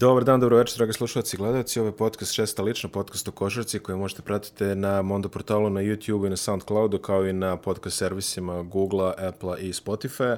Dobar dan, dobro večer, dragi slušalci i gledalci. Ovo je podcast šesta lična, podcast o košarci koji možete pratiti na Mondo portalu, na YouTube i na Soundcloudu, kao i na podcast servisima Google, Apple i Spotify.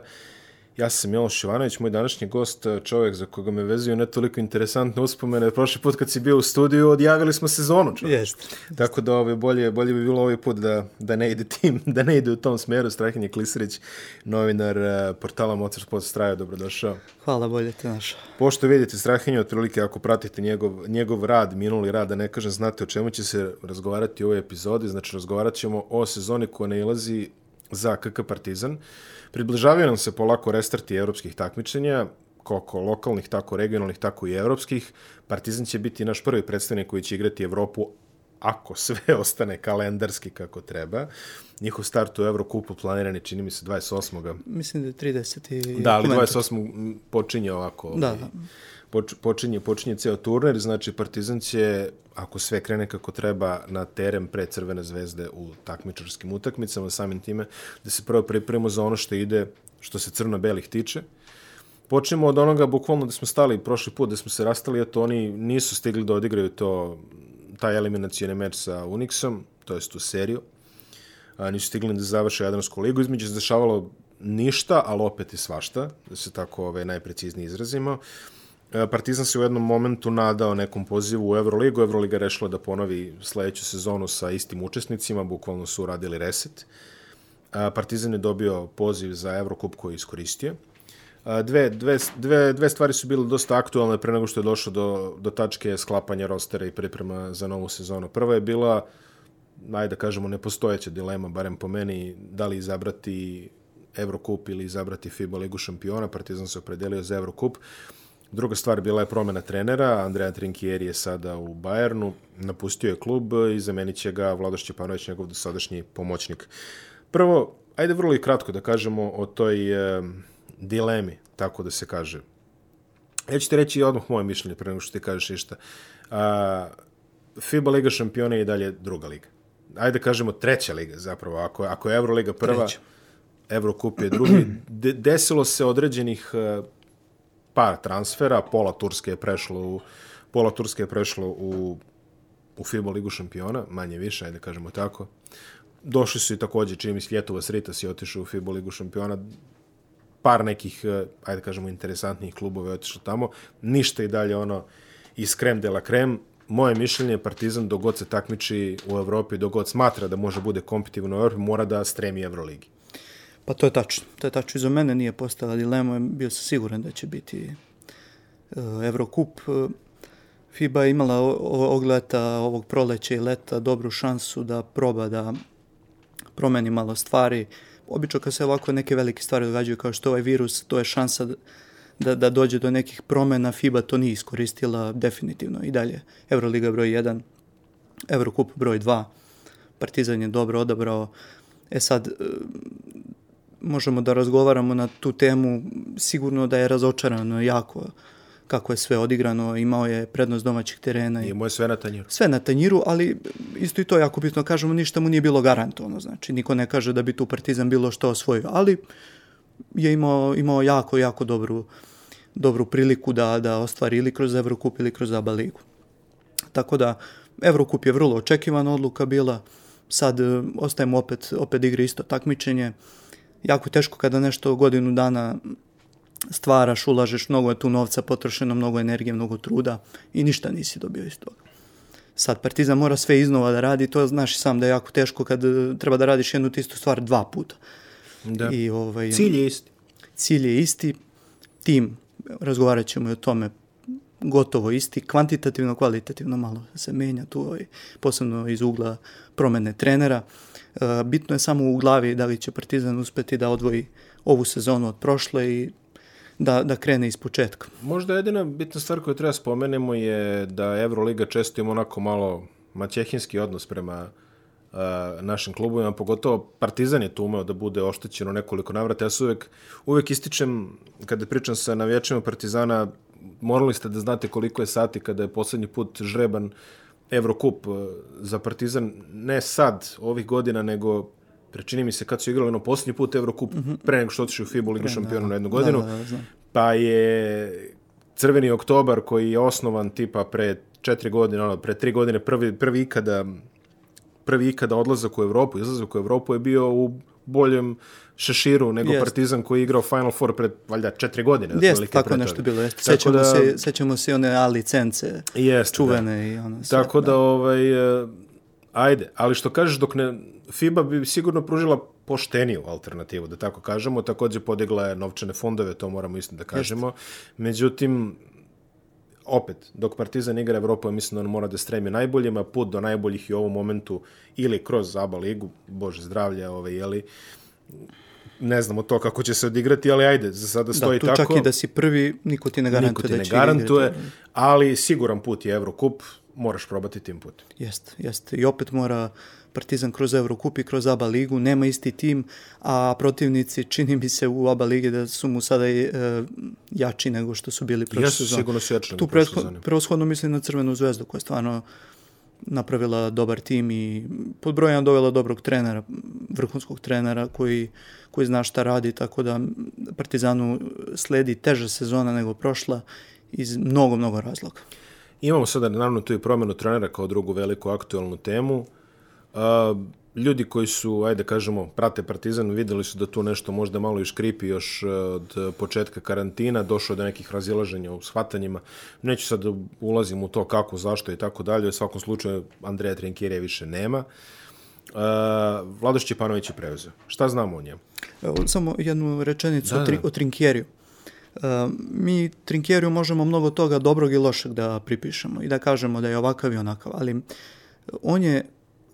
Ja sam Miloš Ivanović, moj današnji gost, čovjek za koga me vezuju ne toliko interesantne uspomene. Prošli put kad si bio u studiju, odjavili smo sezonu. Jeste. Tako da ovaj, bolje, bolje bi bilo ovaj put da, da, ne ide tim, da ne ide u tom smeru. Strahinje Klisarić, novinar uh, portala Motor Sport Straja, dobrodošao. Hvala, bolje te našao. Pošto vidite Strahinje, otprilike ako pratite njegov, njegov rad, minuli rad, da ne kažem, znate o čemu će se razgovarati u ovoj epizodi. Znači, razgovarat ćemo o sezoni koja ne ilazi za KK Partizan. Približavaju nam se polako restarti evropskih takmičenja, kako lokalnih, tako regionalnih, tako i evropskih. Partizan će biti naš prvi predstavnik koji će igrati Evropu ako sve ostane kalendarski kako treba. Njihov start u Evrokupu planiran je, čini mi se, 28. Mislim da je 30. Da, ali 28. počinje ovako. Da, ovaj, da. Poč, počinje, počinje ceo turnir, znači Partizan će, ako sve krene kako treba, na teren pre Crvene zvezde u takmičarskim utakmicama, samim time da se prvo pripremimo za ono što ide, što se crno-belih tiče. Počnemo od onoga, bukvalno da smo stali prošli put, da smo se rastali, eto oni nisu stigli da odigraju to, taj eliminacijeni meč sa Unixom, to jest tu seriju. A, nisu stigli da završe Jadransku ligu, između se dešavalo ništa, ali opet i svašta, da se tako ove, najpreciznije izrazimo. E, Partizan se u jednom momentu nadao nekom pozivu u Euroligu. Euroliga rešila da ponovi sledeću sezonu sa istim učesnicima, bukvalno su radili reset. E, Partizan je dobio poziv za Eurocup koji je iskoristio. E, Dve, dve, dve, dve stvari su bile dosta aktualne pre nego što je došlo do, do tačke sklapanja rostera i priprema za novu sezonu. Prva je bila, ajde da kažemo, nepostojeća dilema, barem po meni, da li izabrati Eurocup ili izabrati FIBA ligu šampiona. Partizan se opredelio za Eurocup. Druga stvar bila je promena trenera. Andrea Trinkieri je sada u Bajernu. Napustio je klub i zamenit će ga Vladoš Čepanović, njegov dosadašnji pomoćnik. Prvo, ajde vrlo i kratko da kažemo o toj e, dilemi, tako da se kaže. Ja ću ti reći odmah moje mišljenje pre nego što ti kažeš išta. A, FIBA Liga šampiona je i dalje druga liga. Ajde da kažemo treća liga zapravo. Ako, ako je Euroliga prva, Treća. Eurocup je drugi. De, desilo se određenih e, par transfera, pola Turske je prešlo u pola Turske je prešlo u u FIBA ligu šampiona, manje više, ajde kažemo tako. Došli su i takođe, čini mi se Ljetova Sritas je otišao u FIBA ligu šampiona, par nekih, eh, ajde kažemo, interesantnih klubova je otišlo tamo. Ništa i dalje ono iz krem de la krem. Moje mišljenje je Partizan dogod se takmiči u Evropi, dogod smatra da može bude kompetitivno u Evropi, mora da stremi Evroligi. Pa to je tačno. To je tačno. Iza mene nije postala dilema. Bio sam siguran da će biti uh, Evrokup. Uh, FIBA je imala o- o- ovog proleća i leta dobru šansu da proba da promeni malo stvari. Obično kad se ovako neke velike stvari događaju kao što ovaj virus, to je šansa da, da, da dođe do nekih promena. FIBA to nije iskoristila definitivno i dalje. Euroliga broj 1, Evrokup broj 2. Partizan je dobro odabrao. E sad, e, možemo da razgovaramo na tu temu. Sigurno da je razočarano jako kako je sve odigrano. Imao je prednost domaćih terena i I moje sve na tanjiru. sve na tanjiru, ali isto i to jako bitno kažemo, ništa mu nije bilo garantovano. Znači, niko ne kaže da bi tu Partizan bilo što osvojio, ali je imao, imao jako, jako dobru, dobru priliku da, da ostvari ili kroz Evrokup ili kroz ABA ligu. Tako da, Evrokup je vrlo očekivana odluka bila, sad e, ostajemo opet, opet igre isto takmičenje. Jako teško kada nešto godinu dana stvaraš, ulažeš, mnogo je tu novca potrošeno, mnogo energije, mnogo truda i ništa nisi dobio iz toga. Sad Partizan mora sve iznova da radi, to znaš i sam da je jako teško kad e, treba da radiš jednu te istu stvar dva puta. Da. I ovaj Cilj je isti. cilj je isti, tim razgovarat ćemo i o tome gotovo isti, kvantitativno, kvalitativno malo se menja tu, ovaj, posebno iz ugla promene trenera. E, bitno je samo u glavi da li će Partizan uspeti da odvoji ovu sezonu od prošle i da, da krene iz početka. Možda jedina bitna stvar koju treba spomenemo je da Euroliga često ima onako malo maćehinski odnos prema uh, našim klubovima, pogotovo Partizan je tu umeo da bude oštećen u nekoliko navrata. Ja se uvek, uvek ističem, kada pričam sa navijačima Partizana, morali ste da znate koliko je sati kada je poslednji put žreban Evrokup uh, za Partizan, ne sad, ovih godina, nego prečini mi se kad su igrali ono posljednji put Evrokup, mm -hmm. pre nego što otišli u FIBA Ligu šampiona na jednu godinu, Da, da, da, pa je Crveni oktobar koji je osnovan tipa pre četiri godine, ono, pre tri godine, prvi, prvi ikada prvi ikada odlazak u Evropu, izlazak u Evropu je bio u boljem šeširu nego Jest. Partizan koji je igrao Final Four pred valjda četiri godine. Jeste, otprilike tako nešto bilo. Jeste. Sećamo, da- se, sećamo se one A licence Jeste, čuvene i ono sve. Tako da, ovaj, e, ajde, ali što kažeš, dok ne, FIBA bi sigurno pružila pošteniju alternativu, da tako kažemo, takođe podigla je novčane fondove, to moramo isto da kažemo. Međutim, opet, dok Partizan igra Evropu, ja mislim da on mora da stremi najboljima, put do najboljih i u ovom momentu ili kroz ABA ligu, bože zdravlja, ovaj, jeli, ne znamo to kako će se odigrati, ali ajde, za sada Da, stoji tu tako. čak i da si prvi, niko ti ne garantuje Niko ti da ne će garantuje, igrati. ali siguran put je Evrokup, moraš probati tim putem. Jeste, jeste. I opet mora Partizan kroz Eurocup i kroz ABA ligu, nema isti tim, a protivnici čini mi se u ABA ligi da su mu sada i, e, jači nego što su bili prošle Jesu, sezone. sigurno su jači nego Tu prošle prevashodno mislim na Crvenu zvezdu koja je stvarno napravila dobar tim i pod brojem dovela dobrog trenera, vrhunskog trenera koji, koji zna šta radi, tako da Partizanu sledi teža sezona nego prošla iz mnogo, mnogo razloga. Imamo sada naravno tu i promjenu trenera kao drugu veliku aktualnu temu. Ljudi koji su, ajde kažemo, prate Partizan, videli su da tu nešto možda malo i škripi još e, od početka karantina, došlo do nekih razilaženja u shvatanjima. Neću sad da ulazim u to kako, zašto i tako dalje. U svakom slučaju Andreja Trinkirija više nema. A, Vlado Šćepanović je preuzeo. Šta znamo o njemu? Evo, samo jednu rečenicu Da, o, tri, da. o Trinkjeriju. Uh, mi Trinkjeriju možemo mnogo toga dobrog i lošeg da pripišemo i da kažemo da je ovakav i onakav, ali on je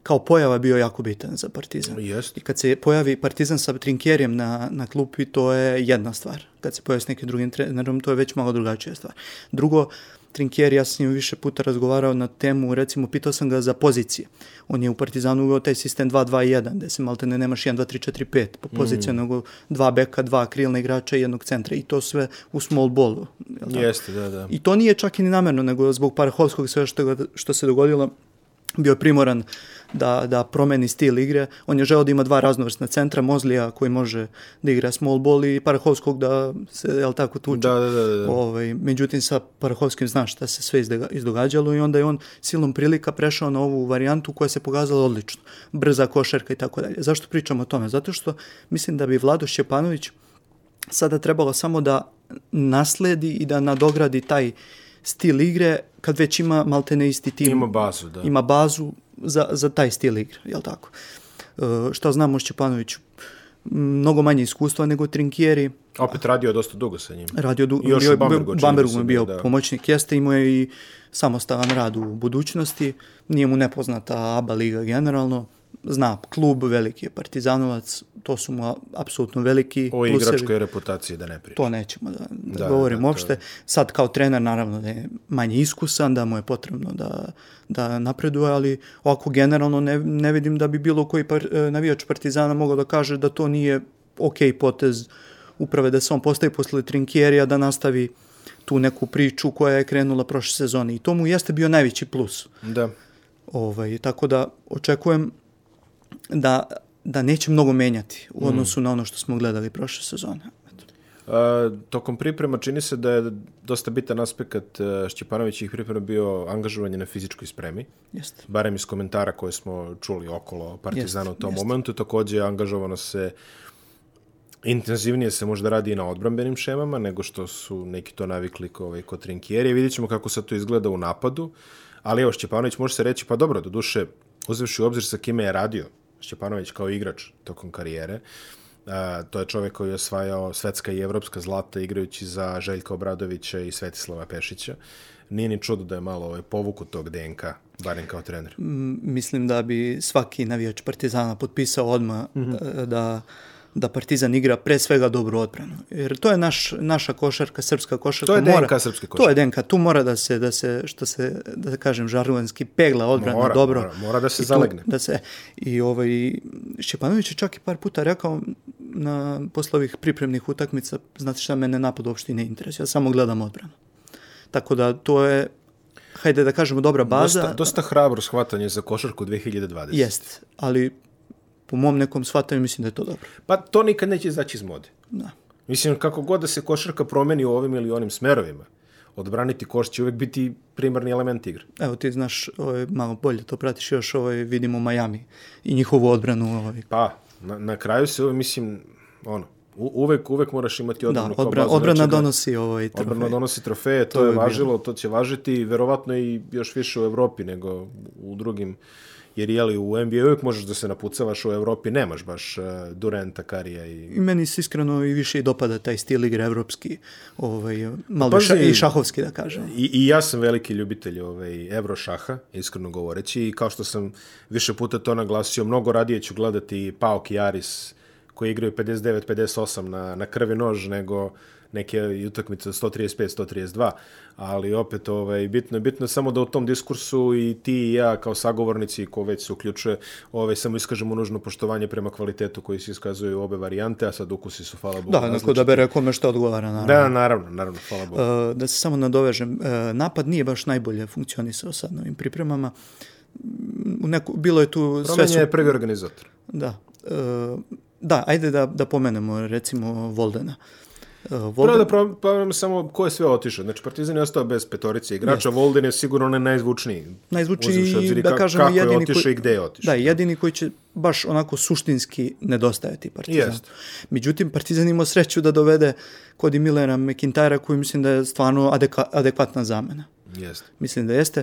kao pojava bio jako bitan za Partizan. Jeste. I kad se pojavi Partizan sa Trinkjerijem na, na klupi, to je jedna stvar. Kad se pojavi s nekim drugim trenerom, to je već malo drugačija stvar. Drugo, Trinkjeri, ja sam s njim više puta razgovarao na temu, recimo, pitao sam ga za pozicije. On je u Partizanu uveo taj sistem 2-2-1, gde se malte ne nemaš 1-2-3-4-5 po poziciju, mm. nego dva beka, dva krilna igrača i jednog centra. I to sve u small ballu. Jeste, da, da. I to nije čak i ni namerno, nego zbog Parahovskog sve što, što se dogodilo, bio je primoran da, da promeni stil igre. On je želeo da ima dva raznovrsna centra, Mozlija koji može da igra small ball i Parahovskog da se, jel tako, tuče. Da, da, da, da. Ovaj, međutim, sa Parahovskim zna šta se sve izdogađalo i onda je on silom prilika prešao na ovu varijantu koja se pokazala odlično. Brza košarka i tako dalje. Zašto pričam o tome? Zato što mislim da bi Vlado Šćepanović sada trebalo samo da nasledi i da nadogradi taj stil igre kad već ima maltene isti tim. Ima bazu, da. Ima bazu za, za taj stil igre, jel tako? E, šta znamo o Šćepanoviću? Mnogo manje iskustva nego Trinkieri, Opet radio dosta dugo sa njim. radio du, I još bio, u Bambergu, Bambergu je bio bio, da. pomoćnik, jeste, imao je i samostalan rad u budućnosti, nije mu nepoznata ABA liga generalno, zna klub, veliki je partizanovac, to su mu apsolutno veliki O plusevi. igračkoj reputaciji da ne pričam. To nećemo da, da, Da, govorimo da, uopšte. Sad kao trener naravno da je manje iskusan, da mu je potrebno da, da napreduje, ali ovako generalno ne, ne vidim da bi bilo koji par, e, navijač Partizana mogao da kaže da to nije ok potez uprave da se on postavi posle Trinkjerija da nastavi tu neku priču koja je krenula prošle sezone i to mu jeste bio najveći plus. Da. Ovaj, tako da očekujem da, da neće mnogo menjati u odnosu na ono što smo gledali prošle sezone. A, tokom priprema čini se da je dosta bitan aspekt e, Šćepanovićih priprema bio angažovanje na fizičkoj spremi. Jeste. Barem iz komentara koje smo čuli okolo Partizana u tom Jeste. momentu. Takođe je angažovano se intenzivnije se možda radi i na odbrambenim šemama nego što su neki to navikli ko, ovaj, kod Trinkjeri. Vidjet ćemo kako sad to izgleda u napadu. Ali evo, Šćepanović može se reći, pa dobro, do duše, uzevši u obzir sa kime je radio Šćepanović kao igrač tokom karijere, a, to je čovjek koji je osvajao svetska i evropska zlata igrajući za Željka Obradovića i Svetislava Pešića. Nije ni čudo da je malo ovaj, povuku tog DNK, barem kao trener. Mislim da bi svaki navijač Partizana potpisao odmah mm -hmm. da da Partizan igra pre svega dobru odbranu. Jer to je naš, naša košarka, srpska košarka. To je mora, DNK srpske To košarke. je DNK. Tu mora da se, da se što se, da kažem, žargonski pegla odbrana Mora, dobro. mora, mora da se I tu- zalegne. Da se, I ovaj, Šćepanović je čak i par puta rekao na, posle ovih pripremnih utakmica, znate šta, mene napad uopšte ne interesuje, ja samo gledam odbranu. Tako da to je, hajde da kažemo, dobra baza. Dosta, dosta hrabro shvatanje za košarku 2020. Jest, ali po mom nekom shvatanju mislim da je to dobro. Pa to nikad neće izaći iz mode. Da. Mislim, kako god da se košarka promeni u ovim ili onim smerovima, odbraniti koš će uvek biti primarni element igre. Evo ti znaš, ovaj, malo bolje to pratiš još, ovaj, vidimo Miami i njihovu odbranu. Ovaj. Pa, na, na kraju se, ovaj, mislim, ono, u, uvek, uvek moraš imati odbranu da, odbra, odbrana nečega. donosi ovaj trofej. Odbrana donosi trofeje, to, To je je bilo. važilo, to će važiti verovatno i još više u Evropi nego u drugim jer jeli u NBA uvijek možeš da se napucavaš u Evropi, nemaš baš uh, Durenta, Karija i... I meni se iskreno i više i dopada taj stil igre evropski, ovaj, malo Pazi- ša, i šahovski da kažem. I, I ja sam veliki ljubitelj ovaj, Evrošaha, iskreno govoreći, i kao što sam više puta to naglasio, mnogo radije ću gledati Paok i Aris koji igraju 59-58 na, na krvi nož nego neke utakmice 135-132, ali opet ovaj, bitno je bitno je samo da u tom diskursu i ti i ja kao sagovornici ko već se uključuje, ovaj, samo iskažemo nužno poštovanje prema kvalitetu koji se iskazuju obe varijante, a sad ukusi su, hvala Bogu, Da, neko da bere kome što odgovara, naravno. Da, naravno, naravno, hvala Bogu. Uh, da se samo nadovežem, uh, napad nije baš najbolje funkcionisao sad na ovim pripremama. Mm, U neku, bilo je tu sve Promenje su... je prvi organizator. Da. Uh, da, ajde da, da pomenemo recimo Voldena. Uh, Prvo Volden, da pro- pogledamo samo ko je sve otišao. Znači, Partizan je ostao bez petorice igrača, Volden je sigurno onaj najzvučniji. najzvučniji, obzir da ka- kažemo, kako jedini je otišao koji- i gde je otišao. Da, jedini koji će baš onako suštinski nedostajati Partizan. Jest. Međutim, Partizan imao sreću da dovede kod i Millera McIntyra koji mislim da je stvarno adeka, adekvatna zamena. Jeste. Mislim da jeste.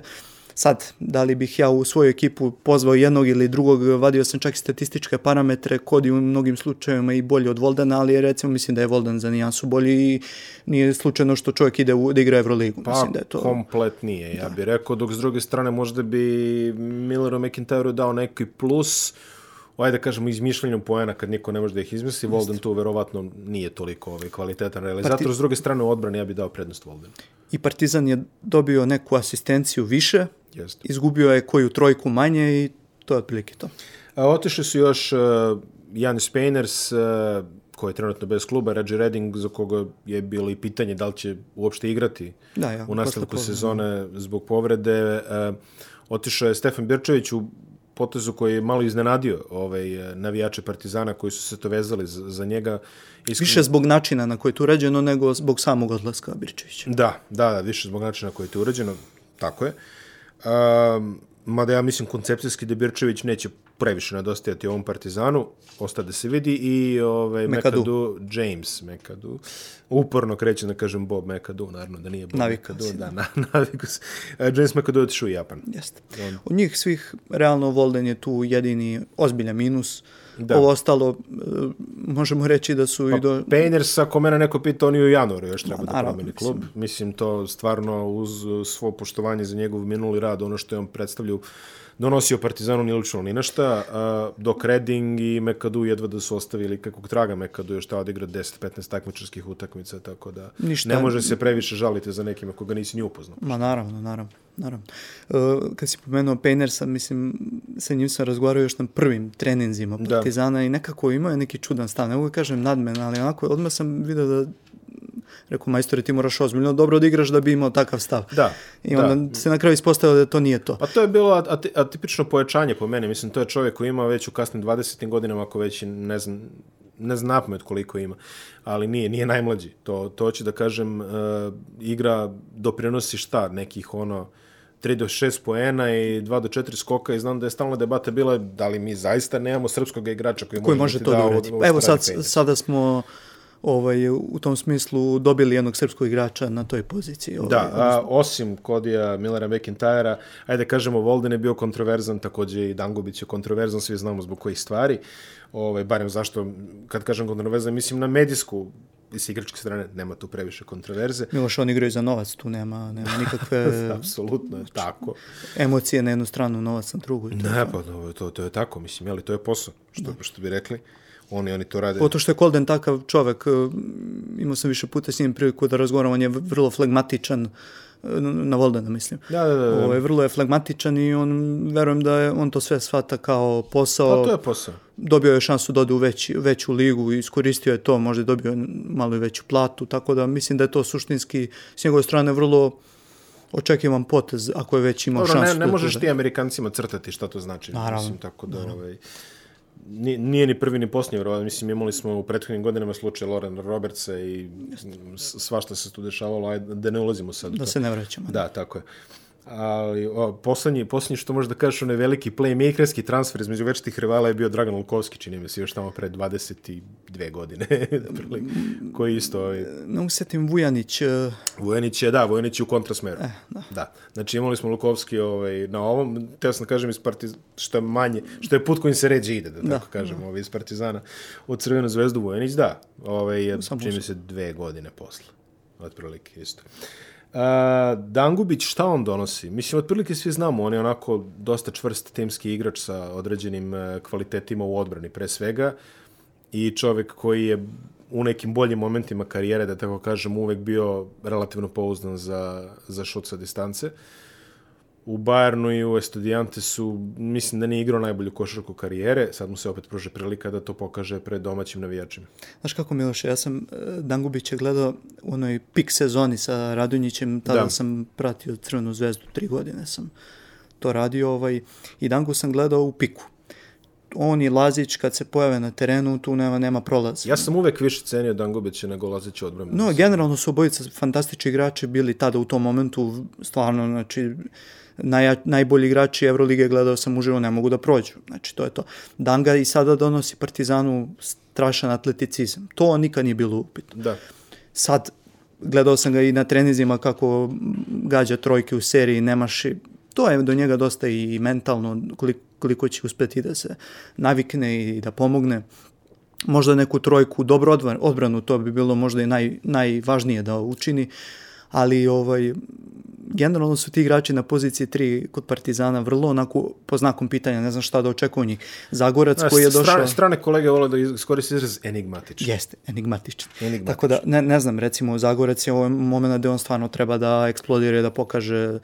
Sad, da li bih ja u svoju ekipu pozvao jednog ili drugog, vadio sam čak i statističke parametre, kod i u mnogim slučajevima i bolji od Voldena, ali recimo mislim da je Volden za nijansu bolji i nije slučajno što čovjek ide u, da igra Euroligu. Pa, mislim da je to... kompletnije, ja bih rekao, dok s druge strane možda bi Milleru McIntyru dao neki plus, ajde da kažemo, izmišljanju poena kad niko ne može da ih izmisli, Volden tu verovatno nije toliko ovaj, kvalitetan realizator, Parti- s druge strane u odbrani ja bih dao prednost Voldenu. I Partizan je dobio neku asistenciju više, Jeste. izgubio je koju trojku manje i to je otprilike to. A, otišli su još uh, Janis Peiners, uh, koji je trenutno bez kluba, Reggie Redding, za koga je bilo i pitanje da li će uopšte igrati Da, ja, u nastavku sezone zbog povrede. Uh, otišao je Stefan Birčević u potezu koji je malo iznenadio ovaj, navijače Partizana koji su se to vezali za, za njega. Iskreno, Više zbog načina na koji je to urađeno nego zbog samog odlaska Birčevića. Da, da, da, više zbog načina koji je to urađeno, tako je. Um, mada ja mislim koncepcijski da Birčević neće previše nedostajati ovom Partizanu, ostaje da se vidi i ovaj, Mekadu. Mekadu, James Mekadu, uporno kreće da kažem Bob Mekadu, naravno da nije Bob Navikao Mekadu, si, da, na, navikao se. Uh, James Mekadu otišao u Japan. Jeste. Od njih svih, realno, Volden je tu jedini ozbiljan minus. Da. Da. Ovo ostalo, e, možemo reći da su i do... Painters, ako mene neko pita, on i u januaru još treba da naravno, promeni klub. Mislim, to stvarno uz svo poštovanje za njegov minuli rad, ono što je on predstavljao, donosio Partizanu nije lično ni našta, dok Redding i Mekadu jedva da su ostavili kakvog traga Mekadu još ta odigra 10-15 takmičarskih utakmica, tako da Ništa. ne može se previše žaliti za nekim ako ga nisi ni upoznao. Ma naravno, naravno. naravno. Uh, kad si pomenuo Pejnersa, mislim, sa njim sam razgovarao još na prvim treninzima Da. Partizana i nekako imao je neki čudan stav. Ne mogu da kažem nadmen, ali onako odmah sam vidio da rekao, majstore, ti moraš ozbiljno dobro da igraš da bi imao takav stav. Da, I onda da. se na kraju ispostavilo da to nije to. Pa to je bilo ati- atipično pojačanje po meni. Mislim, to je čovjek koji ima već u kasnim 20. godinama, ako već ne znam, ne znam napamet koliko ima, ali nije, nije najmlađi. To, to će da kažem, uh, igra doprinosi šta, nekih ono, 3 do 6 poena i 2 do 4 skoka i znam da je stalna debata bila da li mi zaista nemamo srpskog igrača koji, koji može ti to da ovo- uradi. evo sad, sada smo ovaj, u tom smislu dobili jednog srpskog igrača na toj poziciji. Ovaj, Da, a, osim Kodija Millera McIntyra, ajde kažemo, Volden je bio kontroverzan, takođe i Dangubić je kontroverzan, svi znamo zbog kojih stvari. Ovaj, barem zašto, kad kažem kontroverzan, mislim na medijsku i s igračke strane nema tu previše kontroverze. Miloš, on igraju za novac, tu nema, nema nikakve Apsolutno je tako. emocije na jednu stranu, novac na drugu. i to. Ne, pa to, to, to je tako, mislim, jeli, to je posao, što, što bi rekli. Oni, oni to rade. Pogotovo što je Kolden takav čovek, e, imao sam više puta s njim priliku da razgovaram, on je vrlo flegmatičan, e, na Voldena mislim. Da, da, da. da. Ovaj, vrlo je flegmatičan i on, verujem da je, on to sve shvata kao posao. Pa to je posao. dobio je šansu da ode u veći, veću ligu i iskoristio je to, možda je dobio malo i veću platu, tako da mislim da je to suštinski s njegove strane vrlo očekivan potez ako je već imao Dobro, šansu. ne, ne da možeš da- ti Amerikancima crtati šta to znači. Naravno, Mislim, tako da, ovaj, nije, ni prvi ni posljednji, vjerovatno. Mislim, imali smo u prethodnim godinama slučaj Loren Robertsa i svašta se tu dešavalo, ajde, da ne ulazimo sad. Da se ne vraćamo. Da, tako je. Ali o, poslednji, poslednji što možeš da kažeš, onaj veliki playmakerski transfer između večitih rivala je bio Dragan Lukovski, čini mi se, još tamo pre 22 godine, koji isto ovaj, Ne usetim Vujanić, e, Vojanić je, da, Vojanić je u kontrasmeru. Eh, da. da. Znači imali smo Lukovski ovaj, na ovom, teo sam da kažem iz Partiz... što je manje, što je put kojim se ređe ide, da, da tako kažem, ovaj, iz Partizana od Crvenu zvezdu Vojanić, da. Ovaj, je, čini mi se, dve godine posle. Otprilike, isto. Uh, Dangubić, šta on donosi? Mislim, otprilike svi znamo, on je onako dosta čvrst timski igrač sa određenim uh, kvalitetima u odbrani, pre svega, i čovek koji je u nekim boljim momentima karijere, da tako kažem, uvek bio relativno pouzdan za, za šut sa distance. U Bayernu i u Estudiante su, mislim da nije igrao najbolju košarku karijere, sad mu se opet pruže prilika da to pokaže pred domaćim navijačima. Znaš kako Miloše, ja sam e, Dangubića gledao u onoj pik sezoni sa Radunjićem, tada Da. sam pratio Crvenu zvezdu, tri godine sam to radio ovaj, i Dangu sam gledao u piku. On i Lazić kad se pojave na terenu, tu nema, nema prolaza. Ja sam uvek više cenio Dangubića nego Lazića odbranu. No, generalno su obojica fantastični igrači bili tada u tom momentu, stvarno, znači, naj, najbolji igrači Evrolige gledao sam uživo, ne mogu da prođu. Znači, to je to. Danga i sada donosi Partizanu strašan atleticizam. To nikad nije bilo upitno. Da. Sad, gledao sam ga i na trenizima kako gađa trojke u seriji, nemaš i to je do njega dosta i mentalno koliko, koliko će uspeti da se navikne i da pomogne možda neku trojku, dobro odbran- odbranu, to bi bilo možda i naj, najvažnije da učini, ali ovaj, generalno su ti igrači na poziciji 3 kod Partizana vrlo onako po znakom pitanja, ne znam šta da očekuju njih. Zagorac koji je došao... Strane, strane kolege vole da iskoriste izraz enigmatičan. Jeste, enigmatičan. Enigmatičan. Tako da, ne, ne znam, recimo Zagorac je ovo moment gde on stvarno treba da eksplodira i da pokaže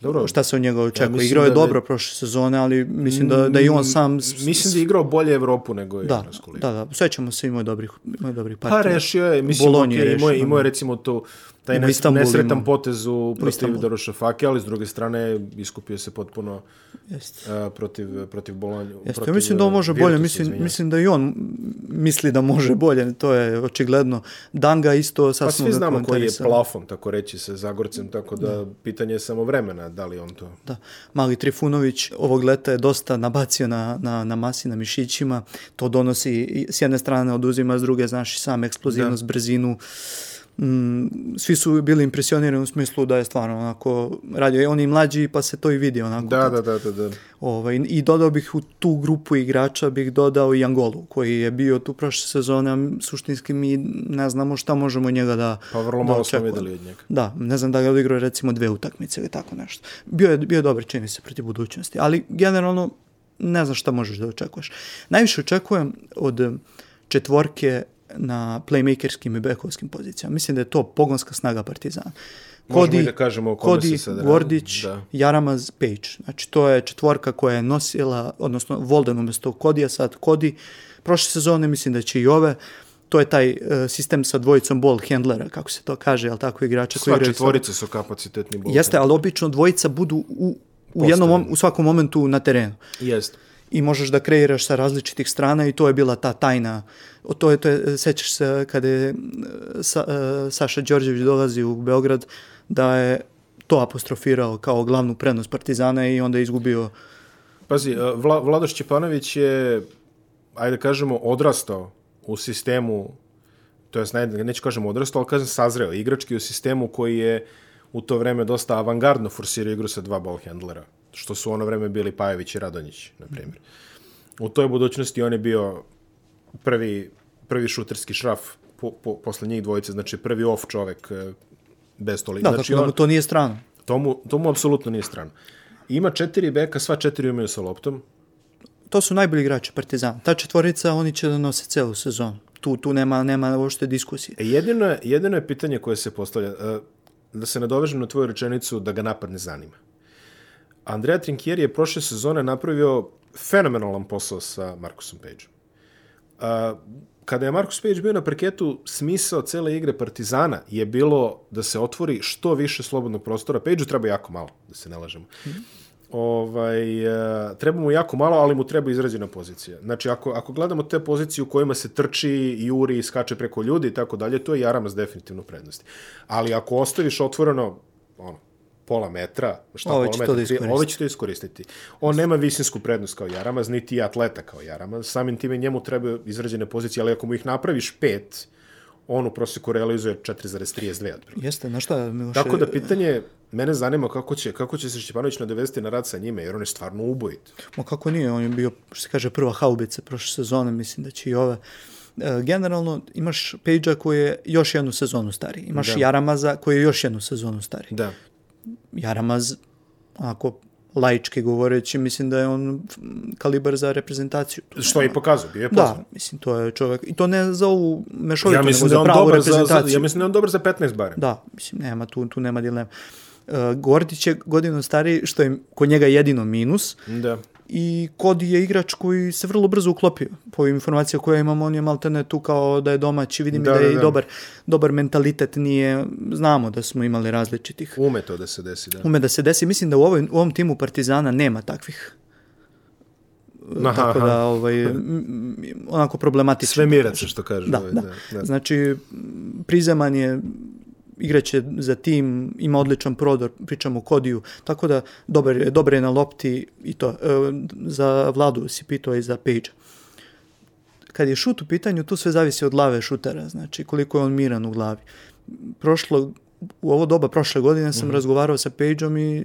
Dobro. šta se od njega očekuje. mislim Igrao je da- dobro prošle sezone, ali mislim da, da i on sam... Mislim da je igrao bolje Evropu nego je Da, ligu. da, da, sećamo se imao dobrih, imao je dobrih Pa partija. rešio je, mislim, Bolonji okay, imao, je, imao je da. recimo to, taj nes, nesretan imao. potez u protiv Istanbulu. Darušafake, ali s druge strane iskupio se potpuno Jeste. uh, protiv, protiv Bolonju. Jeste, protiv, ja mislim da on može uh, bolje, mislim, izvinjavam se. mislim da i on misli da može bolje, to je očigledno. Danga isto Pa sad smo svi znamo koji je plafon, tako reći, sa Zagorcem, tako da pitanje je samo vremena, da li on to... Da. Mali Trifunović ovog leta je dosta nabacio na, na, na masi, na mišićima. To donosi, s jedne strane oduzima, s druge, znaš, sam eksplozivnost, da. brzinu. Mm, svi su bili impresionirani u smislu da je stvarno onako radio. On i mlađi, pa se to i vidi onako. Da, da, da, da, da. Ovaj, I dodao bih u tu grupu igrača, bih dodao i Angolu, koji je bio tu prošle sezone, suštinski mi ne znamo šta možemo njega da Pa vrlo da malo smo očekujemo. videli od njega. Da, ne znam da ga je odigrao recimo dve utakmice ili tako nešto. Bio je, bio je dobar, čini se, protiv budućnosti, ali generalno ne znam šta možeš da očekuješ. Najviše očekujem od četvorke na playmakerskim i bekovskim pozicijama. Mislim da je to pogonska snaga Partizana. Možemo i da kažemo Kodi, sad. Gordić, Da. Jaramaz, Page. Znači, to je četvorka koja je nosila, odnosno Volden umjesto Kodija, sad Kodi. Prošle sezone mislim da će i ove. To je taj uh, sistem sa dvojicom ball handlera, kako se to kaže, jel tako igrača koji Sva igraju sa- četvorice su kapacitetni bol. Jeste, ali obično dvojica budu u, u, jednom, u svakom momentu na terenu. Jeste. I možeš da kreiraš sa različitih strana i to je bila ta tajna. To je, to je, sećaš se kada je e, sa, e, Saša Đorđević dolazi u Beograd da je to apostrofirao kao glavnu prednost Partizana i onda je izgubio Pazi, uh, Vla, Vladoš Ćepanović je, ajde da kažemo, odrastao u sistemu, to jest, ne, neću kažem odrastao, ali kažem sazreo, igrački u sistemu koji je u to vreme dosta avangardno forsirao igru sa dva ball handlera, što su ono vreme bili Pajević i Radonjić, na primjer. U toj budućnosti on je bio prvi, prvi šuterski šraf po, po, posle njih dvojice, znači prvi off čovek eh, bez toliko. Da, znači, tako da mu to nije strano. to, mu, to mu apsolutno nije strano. Ima četiri beka, sva četiri umiju sa loptom, To su najbolji igrači Partizana. Ta četvorica, oni će da nose celu sezonu. Tu, tu nema, nema uopšte diskusije. E, jedino, je, jedino je pitanje koje se postavlja, e, da se nadovežem na tvoju rečenicu da ga napad ne zanima. Andrea Trinkieri je prošle sezone napravio fenomenalan posao sa Markusom Pageom. A, kada je Markus Page bio na parketu, smisao cele igre Partizana je bilo da se otvori što više slobodnog prostora. Pageu treba jako malo, da se ne lažemo. ovaj, e, treba mu jako malo, ali mu treba izrađena pozicija. Znači, ako, ako gledamo te pozicije u kojima se trči, juri, skače preko ljudi i tako dalje, to je Jaramas definitivno prednosti. Ali ako ostaviš otvoreno, ono, pola metra, šta Ovaj pola da metra, tri- iskoristi. ovaj će to iskoristiti. On nema visinsku prednost kao Jaramaz, niti je atleta kao Jaramaz. Samim time njemu treba izrađene pozicije, ali ako mu ih napraviš pet, on u prosjeku realizuje 4,32 otprilike. Jeste, na šta, Miloše? Tako da pitanje, mene zanima kako će, kako će se Šćepanović nadovesti na rad sa njime, jer on je stvarno ubojit. Ma kako nije, on je bio, što se kaže, prva haubica prošle sezone, mislim da će i ove. E, generalno imaš Pejđa koji je još jednu sezonu stariji. Imaš Da. Jaramaza koji je još jednu sezonu stariji. Da. Jaramaz, onako laički govoreći, mislim da je on kalibar za reprezentaciju. Tu Što je i pokazao, bio je pozvan. Da, mislim, to je čovjek, i to ne za ovu mešovitu, Ja nego da za pravu dobar za, reprezentaciju. ja mislim da je on dobar za 15 barem. Da, mislim, nema, tu, tu nema dilema. Uh, Gordić je godinu stariji, što je kod njega jedino minus, Da. I Kodi je igrač koji se vrlo brzo uklopio. Po informacijama koje imamo, on je maltene tu kao da je domaći, vidim Da, da, da je da, i da. dobar, dobar mentalitet, nije, znamo da smo imali različitih. Ume to da se desi, da. Ume da se desi, mislim da u, ovoj, u ovom timu Partizana nema takvih. Aha, Tako da, ovaj, onako problematično. Sve miraca, što kaže. Da, ovaj, da. da, da. Znači, prizeman je igraće za tim, ima odličan prodor, pričamo o Kodiju, tako da dobar, dobar je na lopti i to. E, za Vladu si pitao i za Page. Kad je šut u pitanju, tu sve zavisi od glave šutera, znači koliko je on miran u glavi. Prošlo, u ovo doba prošle godine sam razgovarao sa Pageom i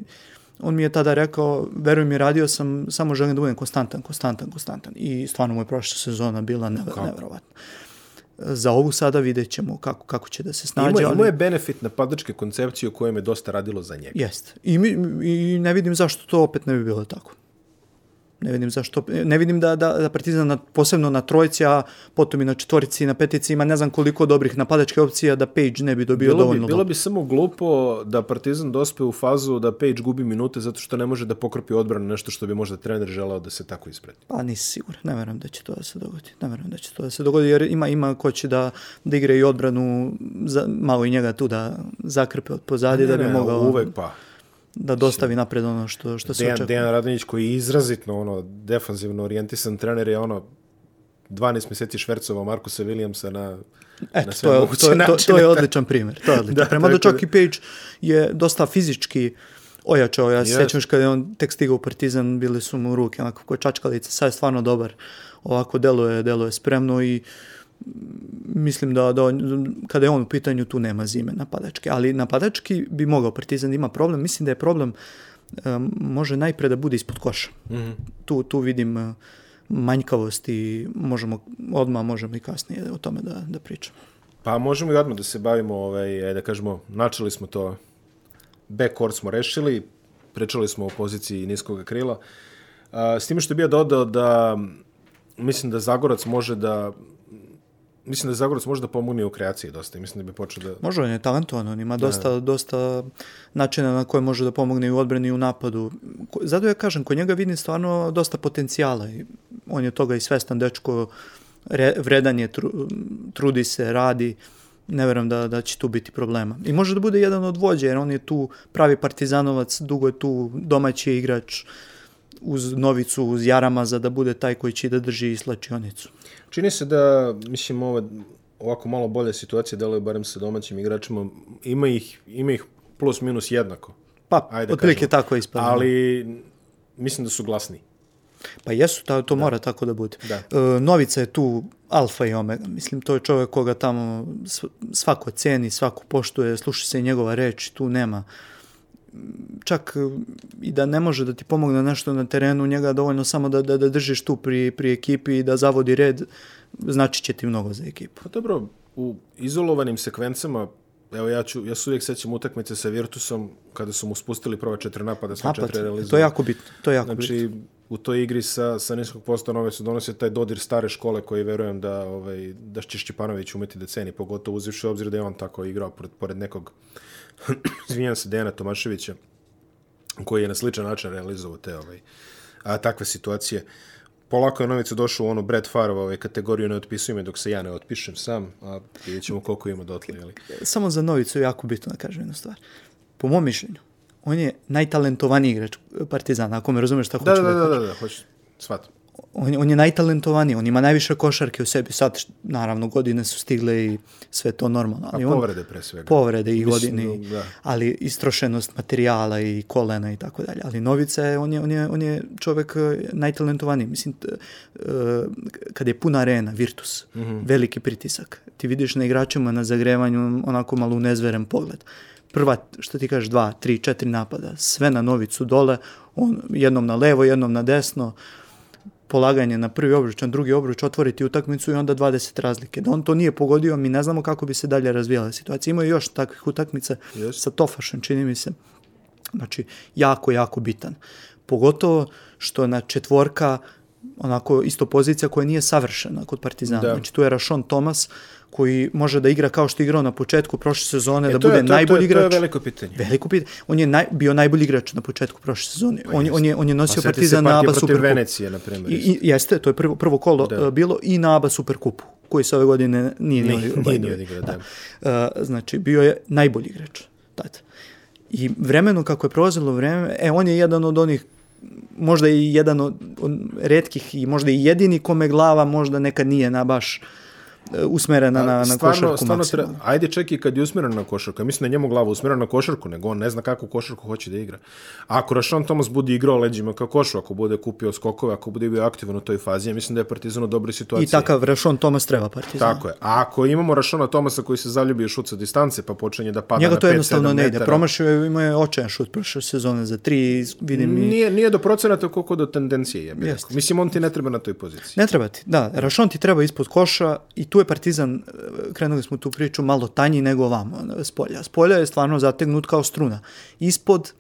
on mi je tada rekao, veruj mi, radio sam, samo želim da budem konstantan, konstantan, konstantan. I stvarno mu je prošla sezona bila never, neverovatna. Za ovu sada vidjet ćemo kako, kako će da se snađe. Ima, ima je benefit napadačke koncepcije o kojem je dosta radilo za njega. Jeste. I, mi, I ne vidim zašto to opet ne bi bilo tako. Ne vidim zašto, ne vidim da, da, da Partizan na, posebno na trojci, a potom i na četvorici i na petici ima ne znam koliko dobrih napadačke opcija da Page ne bi dobio Bilo bi, dovoljno. bilo lopti. bi samo glupo da Partizan dospe u fazu da Page gubi minute zato što ne može da pokropi odbranu nešto što bi možda trener želeo da se tako isprati. Pa nisi siguran, ne verujem da će to da se dogodi. Ne verujem da će to da se dogodi, jer ima, ima ko će da, da igra i odbranu, za, malo i njega tu da zakrpe od pozadi, da bi mogao uvek pa. Da dostavi napred ono što, što se Dejan, očekuje. Dejan Radonjić koji je izrazitno ono, defanzivno orijentisan trener je ono 12 mjeseci švercovao Markusa Williamsa na, na Eto, sve to je, moguće to, je, to, to je odličan primjer. To je odličan Da, Prema da čak i Page je dosta fizički ojačao. Ja se sjećam kada je on tek stigao u Partizan, bili su mu ruke onako kao čačkalice. Sad je stvarno dobar. Ovako deluje, deluje spremno i mm, mislim da, da kada je on u pitanju tu nema zime napadačke. Ali napadački bi mogao Partizan da ima problem. Mislim da je problem um, može najpre da bude ispod koša. Mhm. Tu, tu vidim uh, manjkavost i možemo, odmah možemo i kasnije o tome da, da pričamo. Pa možemo i odmah da se bavimo, ovaj, ajde da kažemo, načeli smo to, backcourt smo rešili, pričali smo o poziciji niskog krila. A, s time što bi ja dodao da mislim da Zagorac može da mislim da Zagorac može da pomogne u kreaciji dosta i mislim da bi počeo da Može, on je talentovan, on ima dosta, dosta načina na koje može da pomogne i u odbrani i u napadu. Zato ja kažem, kod njega vidim stvarno dosta potencijala i on je toga i svestan dečko, re, vredan je, tru, trudi se, radi, ne verujem da, da će tu biti problema. I može da bude jedan od vođa, jer on je tu pravi partizanovac, dugo je tu domaći igrač, uz Novicu, uz Jaramaza, da bude taj koji će da drži slačionicu. Čini se da, mislim, ovo, ovako malo bolja situacija deluje barem sa domaćim igračima. Ima ih, ima ih plus minus jednako. Pa, Ajde, otprilike kažemo. tako ispada. Ali mislim da su glasni. Pa jesu, to, to mora tako da bude. Da. E, Novica je tu alfa i omega. Mislim, to je čovjek koga tamo sv- svako ceni, svako poštuje, sluša se i njegova reč, tu nema. Čak i da ne može da ti pomogne nešto na terenu, njega je dovoljno samo da, da, da držiš tu pri, pri ekipi i da zavodi red, znači će ti mnogo za ekipu. Pa dobro, u izolovanim sekvencama, evo ja, ću, ja se uvijek sećam utakmice sa Virtusom, kada su mu spustili prva četiri napada, sve Napad, četiri realizovali. to je jako bitno. To je jako bitno. Znači, u toj igri sa, sa niskog posta nove su donosi taj dodir stare škole koji verujem da, ovaj, da će Šćepanović umeti da ceni, pogotovo uzivši obzir da je on tako igrao pored, pored nekog, izvinjam se, Dejana Tomaševića, koji je na sličan način realizovao te ovaj, a, takve situacije. Polako je Novica došao u onu Brad Farova ovaj, kategoriju ne otpisuj me dok se ja ne otpišem sam, a vidjet ćemo koliko ima dotle. Jeli. Samo za Novicu je jako bitno da kažem jednu stvar. Po mom mišljenju, on je najtalentovaniji igrač Partizana, ako me razumeš šta Da, hoću da, da, da, da, da, da, hoću, shvatam. On, on je najtalentovaniji, on ima najviše košarke u sebi. Sad, naravno, godine su stigle i sve to normalno. A Ali on, povrede pre svega. povrede i Mislim, godine, da. ali istrošenost materijala i kolena i tako dalje. Ali Novica je, on je, on je, on je čovek e, najtalentovaniji. Mislim, t- e, kad je puna arena, Virtus, Mhm. veliki pritisak. Ti vidiš na igračima na zagrevanju onako malo unezveren pogled. Prva, što ti kažeš, dva, tri, četiri napada, sve na Novicu dole, on, jednom na levo, jednom na desno, polaganje na prvi obruč, na drugi obruč, otvoriti utakmicu i onda 20 razlike. Da on to nije pogodio, mi ne znamo kako bi se dalje razvijala situacija. Imaju još takvih utakmica Jest. sa Tofašem, čini mi se. Znači, jako, jako bitan. Pogotovo što na četvorka, onako isto pozicija koja nije savršena kod Partizana. Da. Znači, tu je Rašon Tomas, koji može da igra kao što je igrao na početku prošle sezone, E, da to je- bude to najbolji to je, igrač. To je veliko pitanje. Veliko pitanje. On je naj, bio najbolji igrač na početku prošle sezone. on, je, on, je, on je nosio Pa Partizan na ABA Superkupu. Venecije, na primjer. I, i, jeste, to je prvo, prvo kolo Da. da. bilo i na ABA Superkupu, koji se ove godine nije, Nije- nije, nije ni odigrao, da. Uh, znači, bio je najbolji igrač tada. I vremenu kako je prolazilo vreme, e, on je jedan od onih možda i jedan od, od redkih i možda i jedini kome glava možda nekad nije na baš e, usmerena na, na stvarno, košarku stvarno treba, ajde čak i kad je usmjeren na košarku, ja mislim da je njemu glava usmjerena na košarku, nego on ne zna kakvu košarku hoće da igra. A ako Rašon Tomas bude igrao leđima kao košu, ako bude kupio skokove, ako bude bio aktivan u toj fazi, ja mislim da je Partizan u dobroj situaciji. I takav Rašon Tomas treba Partizan. Tako je. A ako imamo Rašona Tomasa koji se zaljubi u šut sa distance, pa počinje da pada Njega na to 5-7 jednostavno ne ide. metara. Promašio je, imao je očajan šut prošle sezone za tri, vidim i... Nije, nije do procenata koliko do tendencije, ja bih Jeste. rekao. Mislim, on ti ne treba na toj poziciji. Ne treba ti, da. Rašon ti treba ispod koša i tu je Partizan, e, krenuli smo tu priču, malo tanji nego ovamo, ono, s polja. S polja je stvarno zategnut kao struna. Ispod,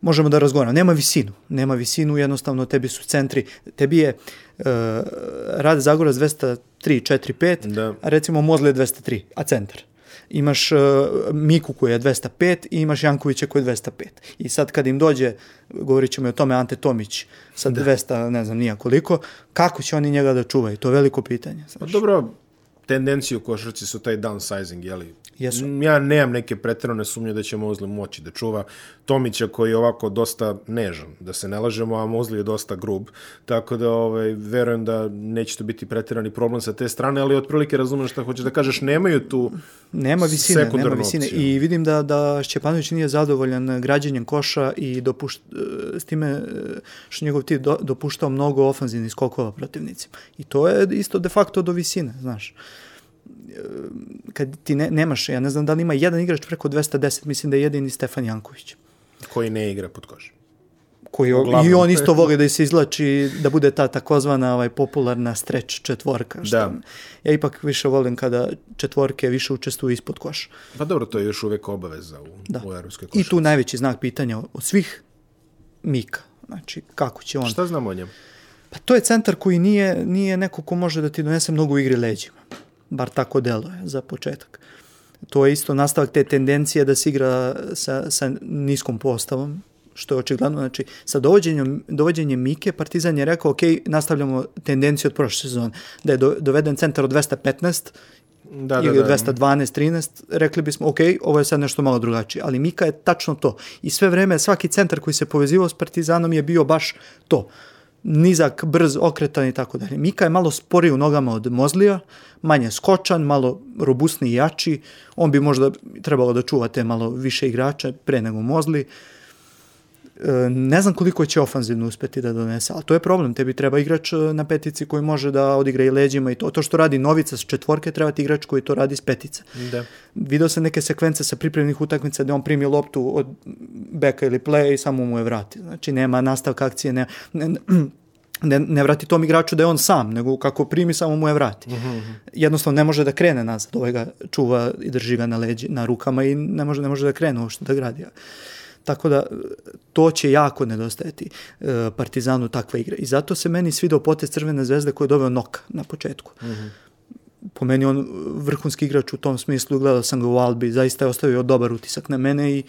možemo da razgovaramo, nema visinu. Nema visinu, jednostavno tebi su centri, tebi je uh, Rade Zagorac 203, 4, 5, Da. a recimo Mozle je 203, a centar. Imaš uh, Miku koji je 205 i imaš Jankovića koji je 205. I sad kad im dođe, govorit ćemo i o tome Ante Tomić sa 200, ne znam nija koliko, kako će oni njega da čuvaju? To je veliko pitanje. Pa Znaš. dobro, tendencije u košarci su taj downsizing, jeli? Jesu. M, Ja nemam neke pretjerane sumnje da će Mozli moći da čuva Tomića koji je ovako dosta nežan, da se ne lažemo, a Mozli je dosta grub, tako da ovaj, verujem da neće to biti pretjerani problem sa te strane, ali otprilike razumem šta hoćeš da kažeš, nemaju tu Nema visine, nema visine. opciju. I vidim da, da Šćepanović nije zadovoljan građenjem koša i dopušt, e, s time e, što njegov tim do, dopuštao mnogo ofanzivnih skokova protivnicima. I to je isto de facto do visine, znaš. E, Kad ti ne, nemaš, ja ne znam da li ima jedan igrač preko 210, mislim da je jedini Stefan Janković. koji ne igra pod koš. Koji, Uglavnom. I on isto voli da se izlači, da bude ta takozvana ovaj, popularna streč četvorka. Što Da. Ja ipak više volim kada četvorke više učestvuju ispod koša. Pa dobro, to je još uvek obaveza u, Da. u evropskoj I košarci. tu najveći znak pitanja od svih Mika. Znači, kako će on... Šta znamo o njemu? Pa to je centar koji nije, nije neko ko može da ti donese mnogo igri leđima. Bar tako deluje za početak. To je isto nastavak te tendencije da se igra sa, sa niskom postavom, što je očigledno. Znači, sa dovođenjem, dovođenjem Mike, Partizan je rekao, ok, nastavljamo tendenciju od prošle sezone. Da je do, doveden centar od 215, Da, ili od 212, 13, rekli bismo, ok, ovo je sad nešto malo drugačije, ali Mika je tačno to. I sve vreme, svaki centar koji se povezivao s Partizanom je bio baš to. Nizak, brz, okretan i tako dalje. Mika je malo sporiji u nogama od Mozlija, manje skočan, malo robustniji i jači. On bi možda trebalo da čuva te malo više igrača pre nego Mozli. Ne znam koliko će ofanzivno uspeti da donese, ali to je problem. Tebi treba igrač e, na petici koji može da odigra i leđima i to. To što radi Novica s četvorke, treba ti igrač koji to radi s petice. Da. Video sam neke sekvence sa pripremnih utakmica gde on primi loptu od beka ili play i samo mu je vrati. Znači nema nastavka akcije, ne, ne, ne, ne vrati tom igraču da je on sam, nego kako primi samo mu je vrati. Jednostavno ne može da krene nazad, ovaj ga čuva i drži ga na, leđi, na rukama i ne može, ne može da krene uopšte da gradi. Tako da to će jako nedostajati e, Partizanu takva igra. I zato se meni svidao potez Crvene zvezde koji je doveo Noka na početku. Po meni on vrhunski igrač u tom smislu, gledao sam ga u Albi, zaista je ostavio dobar utisak na mene i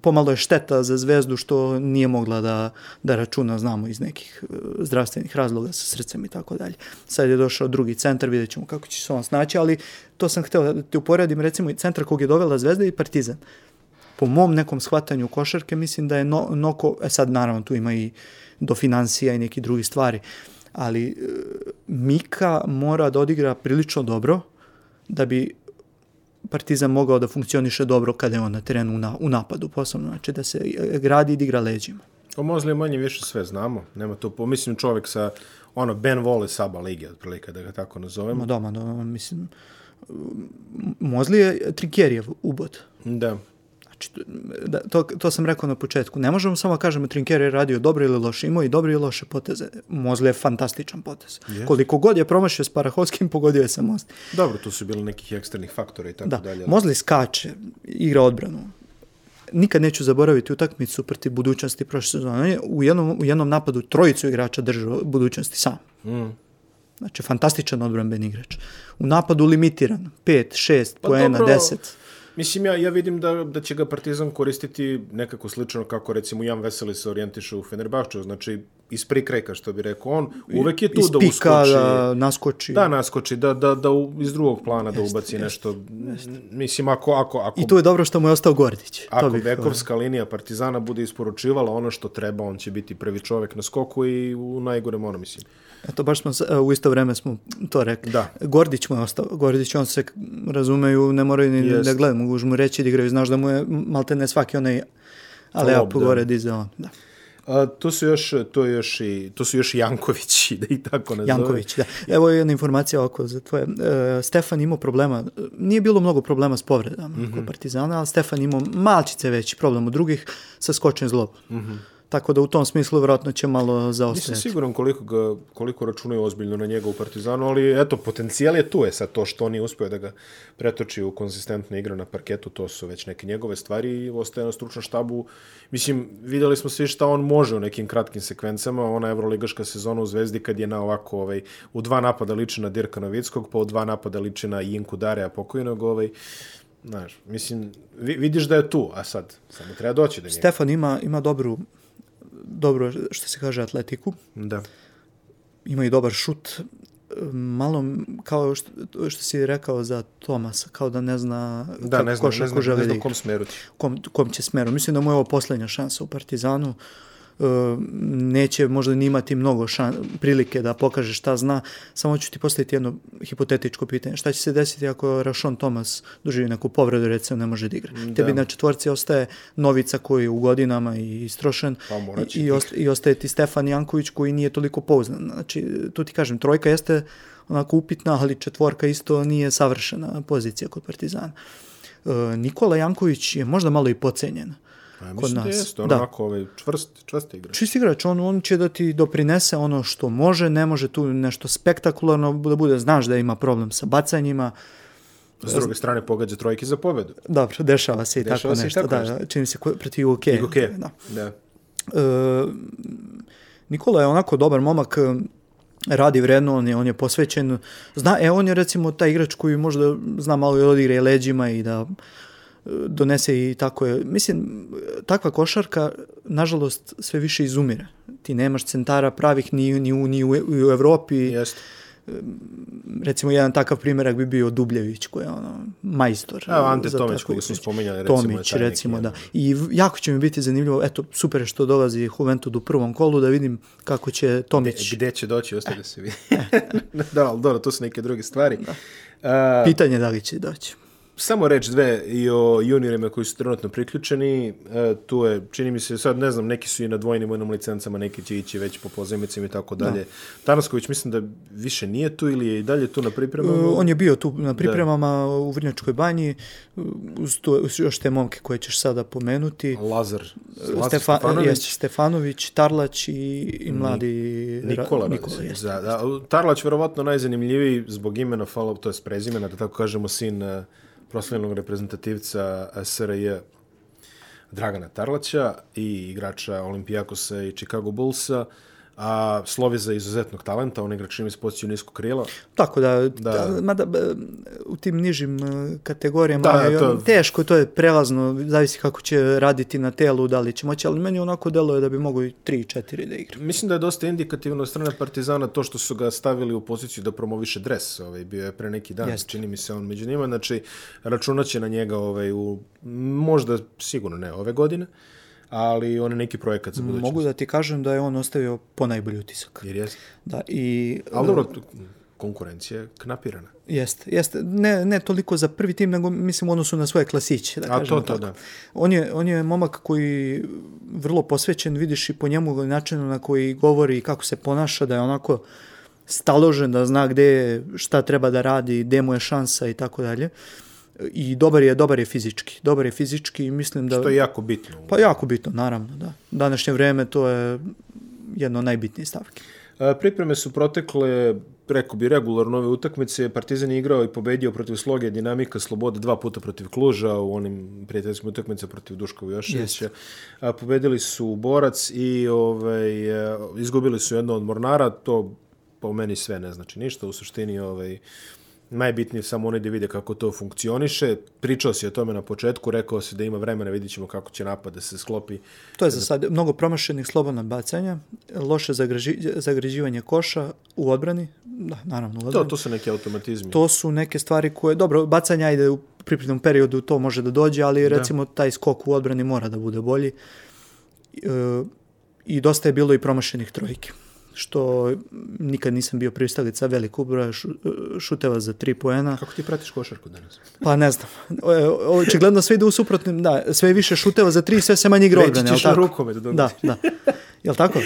pomalo je šteta za zvezdu što nije mogla da, da računa, znamo, iz nekih e, zdravstvenih razloga sa srcem i tako dalje. Sad je došao drugi centar, vidjet ćemo kako će se on snaći, ali to sam hteo da ti uporedim, recimo, i centar kog je dovela zvezda i Partizan. Po mom nekom shvatanju košarke, mislim da je no, Noko, e sad naravno tu ima i do financija i neki drugi stvari, ali e, Mika mora da odigra prilično dobro da bi Partizan mogao da funkcioniše dobro kada je on na terenu na, u napadu posebno, znači da se e, gradi i da igra leđima. O Mozli manje više sve znamo, nema to, po, mislim čovjek sa ono Ben Vole Saba lige, otprilike da ga tako nazovemo. Ma doma, no, mislim, Mozli je Trinkjerijev ubod. Da. Znači, da, to, to sam rekao na početku. Ne možemo samo kažemo Trinker je radio dobro ili loše. Imao i dobre i loše poteze. Mozli je fantastičan potez. Yes. Koliko god je promašio s Parahovskim, pogodio je sa Mozli. Dobro, tu su bili nekih eksternih faktora i tako da. dalje. Mozli skače, igra odbranu. Nikad neću zaboraviti utakmicu proti budućnosti prošle sezone. U jednom, u jednom napadu trojicu igrača držao budućnosti sam. Mm. Znači, fantastičan odbranben igrač. U napadu limitiran. 5, 6, pa poena, 10. Mislim, ja, ja vidim da, da će ga Partizan koristiti nekako slično kako recimo Jan Veseli se orijentiše u Fenerbahču, znači iz prikreka, što bi rekao on, uvek je tu iz da uskoči. da naskoči. Da, naskoči, da, da, da iz drugog plana da ubaci jest, nešto. Jest. Mislim, ako, ako, ako... I tu je dobro što mu je ostao Gordić. Ako to bih, vekovska linija Partizana bude isporučivala ono što treba, on će biti prvi čovek na skoku i u najgorem ono, mislim. Eto, baš smo, u isto vreme smo to rekli. Da. Gordić mu je ostao. Gordić, on se razumeju, ne moraju ni Jest. da gledaju, mogu mu reći da igraju. Znaš da mu je malte ne svaki onaj, ali ja pogore dizao. Da. A, to su još to još i to su još Jankovići da i tako nazove. Janković, da. Evo je jedna informacija oko za tvoje. E, Stefan imao problema, nije bilo mnogo problema s povredama mm -hmm. kod Partizana, ali Stefan imao malčice veći problem od drugih sa skočen zlobom. Mm -hmm. Tako da u tom smislu vjerojatno će malo zaostajati. Nisam siguran koliko, ga, koliko računaju ozbiljno na njega u Partizanu, ali eto, potencijal je tu je sad to što on nije uspio da ga pretoči u konzistentne igre na parketu, to su već neke njegove stvari i ostaje na stručnom štabu. Mislim, videli smo svi šta on može u nekim kratkim sekvencama, ona evroligaška sezona u Zvezdi kad je na ovako, ovaj, u dva napada liči na Dirka Novickog, pa u dva napada liči na Inku Dareja pokojnog, ovaj, Znaš, mislim, vidiš da je tu, a sad, samo treba doći da njega. Stefan ima, ima dobru dobro, što se kaže, atletiku. Da. Ima i dobar šut. Malo, kao što, što si rekao za Tomasa, kao da ne zna da, kako ne zna, ne zna, ne zna kom smeru ti. Kom, kom će smeru. Mislim da mu je ovo posljednja šansa u Partizanu. Uh, E, neće možda ni imati mnogo šan, prilike da pokaže šta zna. Samo ću ti postaviti jedno hipotetičko pitanje. Šta će se desiti ako Rašon Tomas doživi neku povredu, recimo ne može da igra? Da. Tebi na četvorci ostaje Novica koji je u godinama i istrošen pa, i, i, ostaje, i ostaje ti Stefan Janković koji nije toliko pouznan. Znači, tu ti kažem, trojka jeste onako upitna, ali četvorka isto nije savršena pozicija kod Partizana. E, Nikola Janković je možda malo i pocenjen. Pa, kod nas. Da jeste, da. onako ovaj, čvrst, čvrst igrač. Čist igrač, on, on će da ti doprinese ono što može, ne može tu nešto spektakularno da bude, znaš da ima problem sa bacanjima. S druge strane pogađa trojke za pobedu. Dobro, dešava se i dešava tako se nešto. I tako da, nešto. čini se protiv UK. UK, da. da. E, Nikola je onako dobar momak, radi vredno, on je, on je posvećen. Zna, e, on je recimo taj igrač koji možda zna malo i odigre leđima i da donese i tako je. Mislim, takva košarka, nažalost, sve više izumire. Ti nemaš centara pravih ni, ni, u, ni u, u Evropi. Jeste. Recimo, jedan takav primjerak bi bio Dubljević, koji je ono, majstor. Evo, Ante Tomić, koji smo spominjali, recimo. Tomić, recimo, da. I jako će mi biti zanimljivo, eto, super što dolazi Juventud u prvom kolu, da vidim kako će Tomić... Gde, gde će doći, ostaje da se vidi. da, ali dobro, to su neke druge stvari. Da. Uh, Pitanje da li će doći samo reč dve i o juniorima koji su trenutno priključeni. E, tu je, čini mi se, sad ne znam, neki su i na dvojnim vojnom licencama, neki će ići već po pozemicima i tako dalje. Da. Tanasković mislim da više nije tu ili je i dalje tu na pripremama? Uh, on je bio tu na pripremama da. u Vrnjačkoj banji, uz, to, uz još te momke koje ćeš sada pomenuti. Lazar, Lazar Stefa, Stefanović. Jest, Stefanović, Tarlać i, i mladi Nikola. Nikola da, da, Tarlać verovatno najzanimljiviji zbog imena, to je prezimena, da tako kažemo, sin proslavljenog reprezentativca SRJ Dragana Tarlaća i igrača Olimpijakosa i Chicago Bullsa. A slovi za izuzetnog talenta, on igra čini mi se poziciju nisko krila. Tako da, Da. da. mada u tim nižim e, kategorijama Da, je to- teško, to je prelazno, zavisi kako će raditi na telu, da li će moći, ali meni onako deluje da bi mogo i 3-4 da igra. Mislim da je dosta indikativno od strane Partizana to što su ga stavili u poziciju da promoviše dres. Ovaj, bio je pre neki dan, Jeste. čini mi se on među njima. Znači, računaće na njega ovaj, u, možda sigurno ne ove godine, ali on je neki projekat za budućnost. Mogu da ti kažem da je on ostavio po najbolji utisak. Jer jest. Da, i... Ali dobro, tu- konkurencija je knapirana. Jeste, jeste. Ne, ne toliko za prvi tim, nego mislim u odnosu na svoje klasiće, da A to, to, tako. da. On je, on je momak koji vrlo posvećen, vidiš i po njemu načinu na koji govori i kako se ponaša, da je onako staložen, da zna gde šta treba da radi, gde mu je šansa i tako dalje. I dobar je, dobar je fizički. Dobar je fizički i mislim da... Što je jako bitno. Pa jako bitno, naravno, da. Današnje vreme to je jedno od najbitnijih stavki. A, Pripreme su protekle, rekao bi, regularno ove utakmice. Partizan je igrao i pobedio protiv Sloge Dinamika Slobode dva puta protiv Kluža u onim prijateljskim utakmice protiv Duška Vujoševića. A, Pobedili su Borac i ovaj, e, izgubili su jedno od Mornara. To po meni sve ne znači ništa. U suštini ovaj, najbitnije je samo oni da vide kako to funkcioniše. Pričao si o tome na početku, rekao si da ima vremena, vidit ćemo kako će napad da se sklopi. To je za sad mnogo promašenih slobodna bacanja, loše zagraži, zagrađivanje koša u odbrani, da, naravno u To, odbrani. to su neki automatizmi. to su neke stvari koje, dobro, bacanja ajde u pripremnom periodu to može da dođe, ali recimo taj skok u odbrani mora da bude bolji. E, I dosta je bilo i promašenih trojki što nikad nisam bio pristalica velikog broja šu, šuteva za tri poena. Kako ti pratiš košarku danas? Pa ne znam. O- Očigledno sve ide u suprotnim, da, sve više šuteva za tri, sve se manje igra odbrane, jel ćeš tako? rukomet, dobro. Da, da. Jel tako?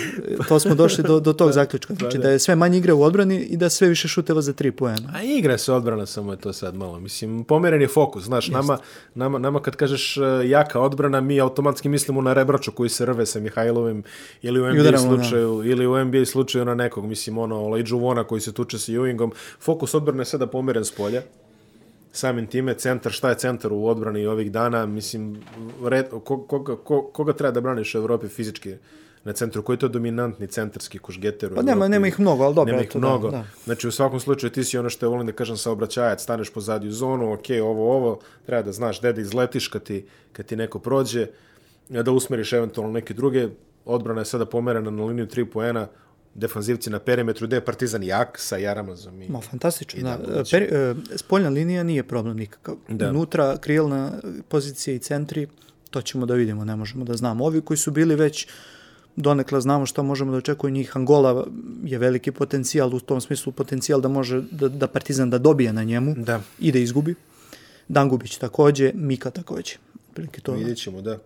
To smo došli do, do tog zaključka. Znači da je sve manje igre u odbrani i da sve više šuteva za tri poena. A igra se odbrana, samo je to sad malo. Mislim, pomeren je fokus. Znaš, nama, nama, nama kad kažeš e, jaka odbrana, mi automatski mislimo na Rebraču koji se rve sa Mihajlovim ili u NBA udaramo, da. slučaju, ili u NBA slučaju na nekog. Mislim, ono, Olejđu Vona koji se tuče sa Ewingom. Fokus odbrane je sada pomeren s polja. Samim time, centar, šta je centar u odbrani ovih dana, mislim, red, ko, koga, ko, koga treba da braniš u Evropi fizički na centru, koji je to dominantni centarski košgeter u Pa nema, Evropi? nema ih mnogo, ali dobro. Nema ih eto, mnogo. Da, da. Znači, u svakom slučaju ti si ono što je volim da kažem saobraćajac, staneš pozadi u zonu, ok, ovo, ovo, treba da znaš gde da izletiš kad ti, kad ti neko prođe, da usmeriš eventualno neke druge. Odbrana je sada pomerena na liniju 3 poena, defanzivci na perimetru, gde je Partizan jak sa Jaramazom. I, Ma, fantastično. I Da. Dangubić. Peri, e, spoljna linija nije problem nikakav. Da. Unutra, krilna pozicija i centri, to ćemo da vidimo, ne možemo da znamo. Ovi koji su bili već donekle znamo što možemo da očekuje njih. Angola je veliki potencijal, u tom smislu potencijal da može da, da Partizan da dobije na njemu Da. i da izgubi. Dangubić takođe, Mika takođe. Prilike to. Vidjet ćemo, da.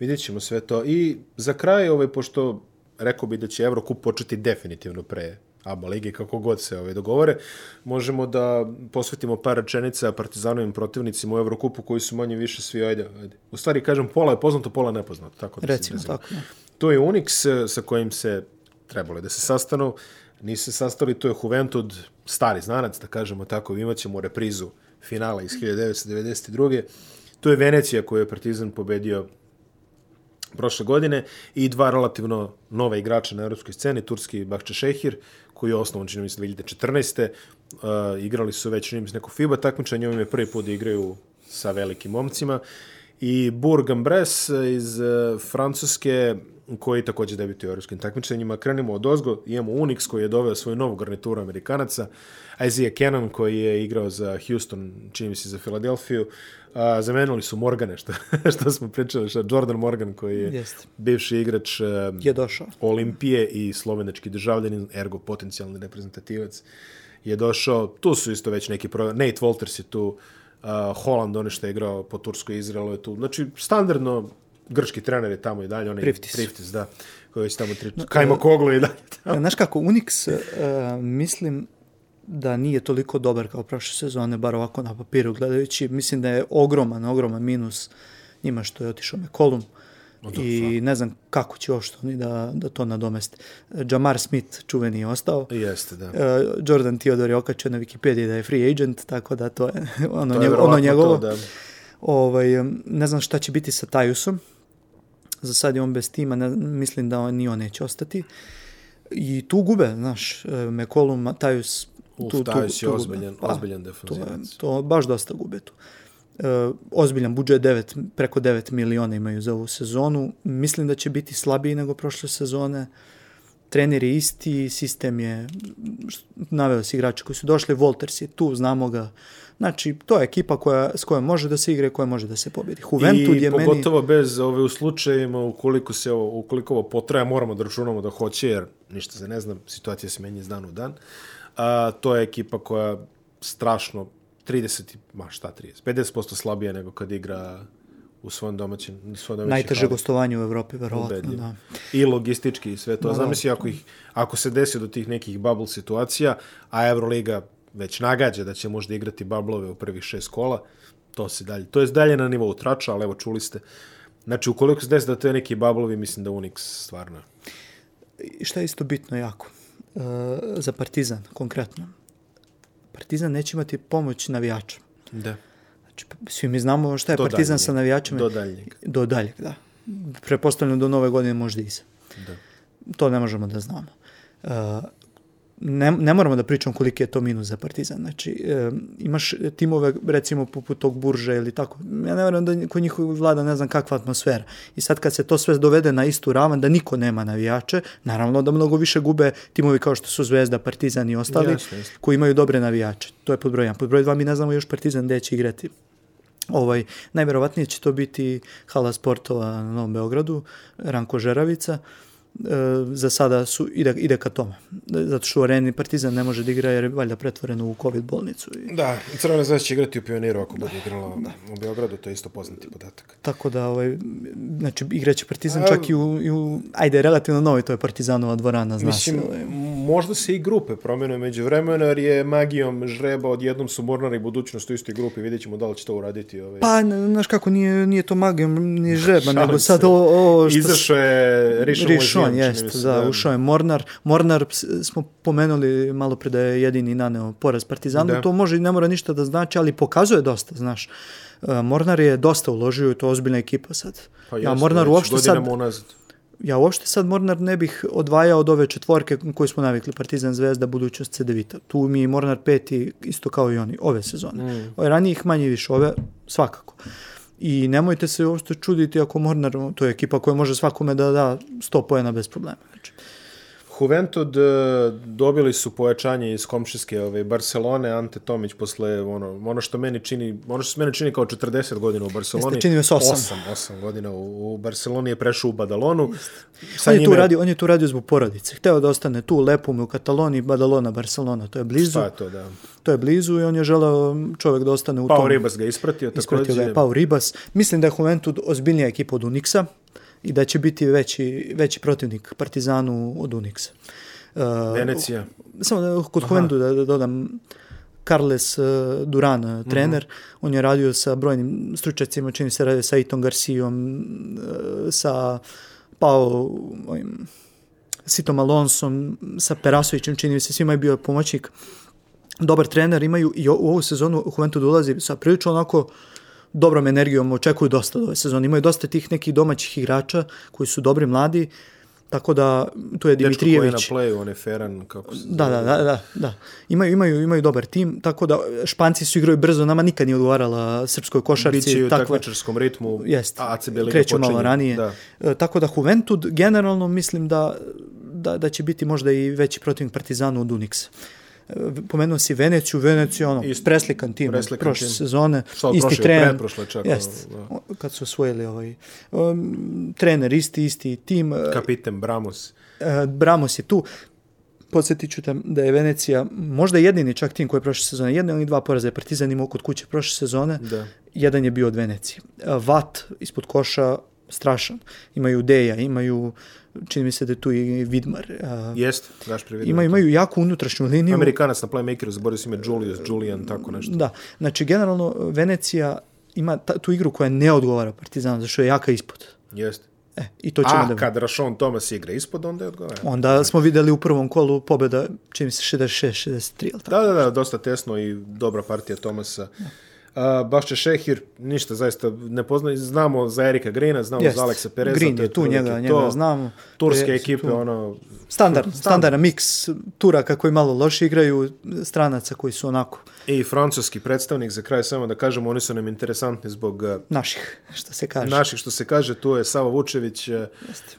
Vidjet ćemo sve to. I za kraj, ovaj, pošto rekao bi da će Evrokup početi definitivno pre ABA ligi, kako god se ovaj, dogovore, možemo da posvetimo par rečenica partizanovim protivnicima u Evrokupu koji su manje više svi, ajde, ajde. U stvari, kažem, pola je poznato, pola nepoznato. Tako da Recimo tako. Da. To je Unix eh, sa kojim se trebalo da se sastanu. Nisu se sastali, to je Juventud, stari znanac, da kažemo tako, imat ćemo reprizu finala iz 1992. To je Venecija koju je Partizan pobedio prošle godine i dva relativno nova igrača na evropskoj sceni, turski Bahče Šehir, koji je osnovan, čini se, 2014. Uh, igrali su već, čini mi se, neko FIBA takmičanje, ovim je prvi put da igraju sa velikim momcima. I Bourg Ambres iz uh, Francuske, koji takođe debituje u evropskim takmičenjima. Krenimo od ozgo, imamo Unix koji je doveo svoju novu garnituru Amerikanaca, Isaiah Cannon koji je igrao za Houston, čini mi se za Filadelfiju, a, zamenili su Morgane, što, što smo pričali, što Jordan Morgan koji je Jeste. bivši igrač uh, Je došao. Olimpije i slovenački državljanin, ergo potencijalni reprezentativac, je došao. Tu su isto već neki pro... Nate Walters je tu, uh, Holland, on što je igrao po Turskoj i Izraelu je tu. Znači, standardno, grčki trener je tamo i dalje. Onaj Priftis. Priftis, da. Koji je tamo tri... Kajmo Koglu je i dalje tamo. Znaš kako, Unix, uh, mislim da nije toliko dobar kao prošle sezone, bar ovako na papiru gledajući. Mislim da je ogroman, ogroman minus njima što je otišao McCollum. I ne znam kako će uopšte oni da, da to nadomeste. Jamar Smith čuveni je ostao. Jeste, da. Uh, Jordan Theodore je okačio na Wikipediji da je free agent, tako da to je ono, To je njego, ono njegovo. To, da. Ovaj, ne znam šta će biti sa Tajusom. Za sad je on bez tima, ne, mislim da on, ni on neće ostati. I tu gube, znaš, e, Mekolum, Matajus, Uf, tu, Tajus je gube. ozbiljan, Pa, ozbiljan to, je- defanzivac. to baš dosta gube tu. E, ozbiljan budžet 9, preko 9 miliona imaju za ovu sezonu. Mislim da će biti slabiji nego prošle sezone. Trener je isti, sistem je, naveo si igrače koji su došli, Wolters je tu, znamo ga. Znači, to je ekipa koja, s kojom može da se igre, koja može da se pobedi. Juventud I je meni... pogotovo bez ove u slučajima ukoliko se ovo, ukoliko ovo potraje, moramo da računamo da hoće, jer ništa se ne zna, situacija se menja iz dana u dan. A, to je ekipa koja strašno 30, i- ma šta 30, 50% slabija nego kad igra u svojom domaćem, u svojom domaćem Najteže hali. gostovanje u Evropi, verovatno. Ubedljivo. Da. I logistički i sve to. Da, da. Zamisli ako, ih, ako se desi do tih nekih bubble situacija, a Euroliga već nagađa da će možda igrati bublove u prvih šest kola, to se dalje, to je dalje na nivou trača, ali evo čuli ste. Znači, ukoliko se desi da to je neki bublovi, mislim da Unix stvarno. I šta je isto bitno jako e, za Partizan konkretno? Partizan neće imati pomoć navijača. Da. Znači, svi mi znamo šta je Do Partizan daljnjeg. sa navijačima. Do daljnjeg. Do daljeg, da. Prepostavljam do nove godine možda i. Da. To ne možemo da znamo. E, ne, ne moramo da pričamo koliki je to minus za Partizan. Znači, e, imaš timove, recimo, poput tog Burža ili tako. Ja ne verujem da kod njih vlada ne znam kakva atmosfera. I sad kad se to sve dovede na istu ravan, da niko nema navijače, naravno da mnogo više gube timovi kao što su Zvezda, Partizan i ostali, Jasno, jasno. koji imaju dobre navijače. To je pod broj 1. Pod broj 2 mi ne znamo još Partizan gde će igrati. Ovaj, najverovatnije će to biti hala sportova na Novom Beogradu, Ranko Žeravica. E, za sada su, ide, ide ka tome. Zato što u areni Partizan ne može da igra jer je valjda pretvoren u COVID bolnicu. I, Da, i Crvena zvezda će igrati u Pioniru ako bude igrala u Beogradu, to je isto poznati podatak. tako da, ovaj, znači, igraće Partizan čak i u, i u, ajde, relativno novi, to je Partizanova dvorana, zna Mislim, se. Ovaj. možda se i grupe promjene među vremena, jer je magijom žreba odjednom su Mornar i budućnost u istoj grupi, vidjet ćemo da li će to uraditi. Ovaj. Pa, znaš kako, nije, nije to magijom, nije žreba, nego sad ovo, ovo što... Izašao je Rišon, Jeste, mi se, da, ušao je Mornar. Mornar smo pomenuli malo pre da je jedini naneo poraz Partizanu. Da. Da. To može i ne mora ništa da znači, ali pokazuje dosta, znaš. E, Mornar je dosta uložio i to je ozbiljna ekipa sad. Pa ja Mornar već uopšte sad, unazad. ja uopšte sad Mornar ne bih odvajao od ove četvorke koje smo navikli, Partizan, Zvezda, budućnost, Cedevita. Tu mi je Mornar peti isto kao i oni, ove sezone. Mm. Ove ranijih manje više, ove svakako. I nemojte se uopšte čuditi ako Mornar, to je ekipa koja može svakome da da 100 pojena bez problema. Znači, Juventud e, dobili su pojačanje iz komšijske ove, Barcelone, Ante Tomić posle ono, ono što meni čini, ono što se meni čini kao 40 godina u Barceloni. Jeste, čini mi se osam. 8, 8 godina u, u Barceloni je prešao u Badalonu. Sa on, je tu njime- radio, on je tu radio zbog porodice. Hteo da ostane tu, lepo mu u Kataloniji, Badalona, Barcelona, to je blizu. Šta je to, da. To je blizu i on je želeo čovjek da ostane u Pao tom. Ribas ga ispratio, Ispratio ga takođe. je Pau Ribas. Mislim da je Juventud ozbiljnija ekipa od Unixa i da će biti veći, veći protivnik Partizanu od Unixa. Uh, Venecija. Samo da, kod Juventu da, da dodam, Carles uh, Duran, uh, trener, on je radio sa brojnim stručacima, čini se radio sa Iton Garcijom, uh, sa Pao, ovim, Sitom Alonsom, sa Perasovićem, čini se, svima je bio pomoćnik. Dobar trener, imaju i u ovu sezonu Juventud ulazi sa prilično onako dobrom energijom, očekuju dosta od ove sezone. Imaju dosta tih nekih domaćih igrača koji su dobri mladi, tako da tu je Dečko koji je na Dimitrijević. playu, on je Ferran, kako se Da, da, da, da, da. Imaju, imaju, imaju dobar tim, tako da Španci su igraju brzo, nama nikad nije odgovarala srpskoj košarci. Biće u takva- takmičarskom ritmu, Jest, a ACB Liga kreću počinje. malo ranije. Da. E, tako da Juventud generalno mislim da, da, da će biti možda i veći protivnik Partizanu od Unixa. Pomenuo si Veneciju, Venecija ono, Isto. preslikan tim Preslikan prošle tim. sezone, od isti prošle, trener. pretprošle čak, Jest, o, kad su osvojili ovaj um, trener, isti, isti tim. e, Kapiten Bramos. E, Bramos je tu. Podsjetit ću te da je Venecija možda jedini čak tim koji je prošle sezone, jedan ili dva poraza je Partizan imao kod kuće prošle sezone, Da. jedan je bio od Venecije. E, Vat ispod koša strašan. Imaju Deja, imaju čini mi se da je tu i Vidmar. Jeste, daš prividio. ima, imaju jaku unutrašnju liniju. Amerikanac na playmakeru, zaboravio se ime Julius, Julian, tako nešto. Da, znači generalno Venecija ima ta, tu igru koja ne odgovara Partizanu, zašto je jaka ispod. Jeste. E, I to ćemo A da kad Rašon Thomas igra ispod, onda je odgovara. Onda smo videli u prvom kolu pobjeda, čini mi se 66-63, ili tako? Da, da, da, dosta tesno i dobra partija Tomasa. A, Bašče Šehir, ništa, zaista ne poznaju. Znamo za Erika Grina, znamo Jest. za Aleksa Pereza. Green je tu, njega, to. njega znamo. Turske Perez ekipe, tu. ono... Standard, standardan miks Turaka koji malo loše igraju, stranaca koji su onako I francuski predstavnik, za kraj samo da kažemo, oni su nam interesantni zbog uh, naših, što se kaže. naših, što se kaže, tu je Sava Vučević, uh,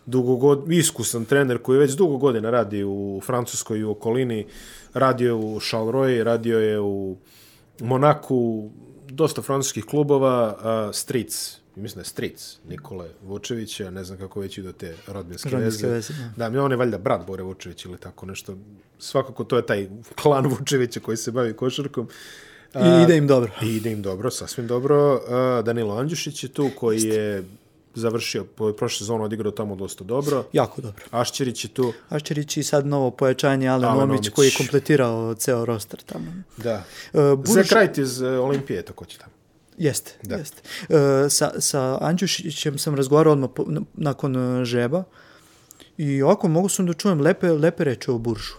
dugogod, iskusan trener koji već dugo godina radi u Francuskoj i u okolini, radio je u Charleroi, radio je u Monaku, dosta francuskih klubova, uh, Streets, mislim da je Streets, Nikole Vučevića, ne znam kako već idu te rodbinske, Rodbinske veze. veze, Da, mi on je valjda brat Bore Vučević ili tako nešto. Svakako to je taj klan Vučevića koji se bavi košarkom. I ide im dobro. I ide im dobro, sasvim dobro. Danilo Andjušić je tu koji je završio, po prošle sezonu odigrao tamo dosta dobro. Jako dobro. Ašćerić je tu, Aščerić i sad novo pojačanje Alen Alen Omić koji je kompletirao ceo roster tamo. da. E, Za Burž, krajt iz uh, Olimpije također tamo. Jeste, Da. jeste. E, sa, sa Andjušićem sam razgovarao odmah po, nakon e, žeba i ovako mogu sam da čujem lepe, lepe reče o Buržu.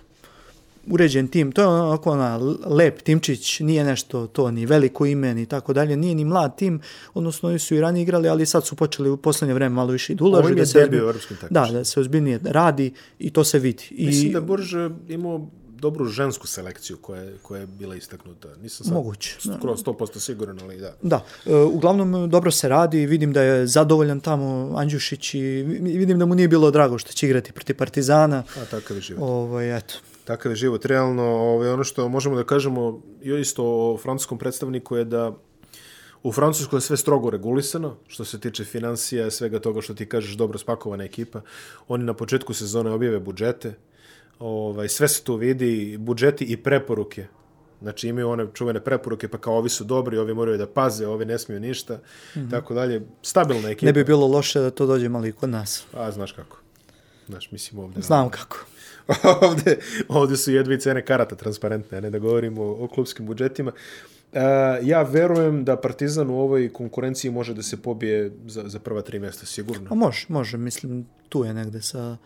Uređen tim, to je onako ona lep timčić, nije nešto to ni veliko ime ni tako dalje, nije ni mlad tim, odnosno oni su i ranije igrali, ali sad su počeli u poslednje vreme malo više i da ulažu. Ovo im je da se u ozbilj- evropskim Da, da se ozbiljnije radi i to se vidi. I Mislim da Burž uh, imao dobru žensku selekciju koja je, koja je bila istaknuta. Nisam sad Moguće, da. skoro 100% siguran, ali da. Da, e, uglavnom dobro se radi, vidim da je zadovoljan tamo Andjušić i vi- vidim da mu nije bilo drago što će igrati protiv Partizana. A takav je život. Ovaj, eto. Takav je život. Realno, ovaj, ono što možemo da kažemo isto o francuskom predstavniku je da u Francuskoj je sve strogo regulisano, što se tiče financija, svega toga što ti kažeš dobro spakovana ekipa. Oni na početku sezone objave budžete, ovaj, sve se tu vidi, budžeti i preporuke. Znači imaju one čuvene preporuke, pa kao ovi su dobri, ovi moraju da paze, ovi ne smiju ništa, mm -hmm. tako dalje. Stabilna ekipa. Ne bi bilo loše da to dođe malo i kod nas. A, znaš kako. Znaš, mislim ovdje... Znam kako. ovde, ovde su jedve cene karata transparentne, ne da govorimo o, o klubskim budžetima. Uh, ja verujem da Partizan u ovoj konkurenciji može da se pobije za, za prva tri mjesta, sigurno. A može, može, mislim, tu je negde sa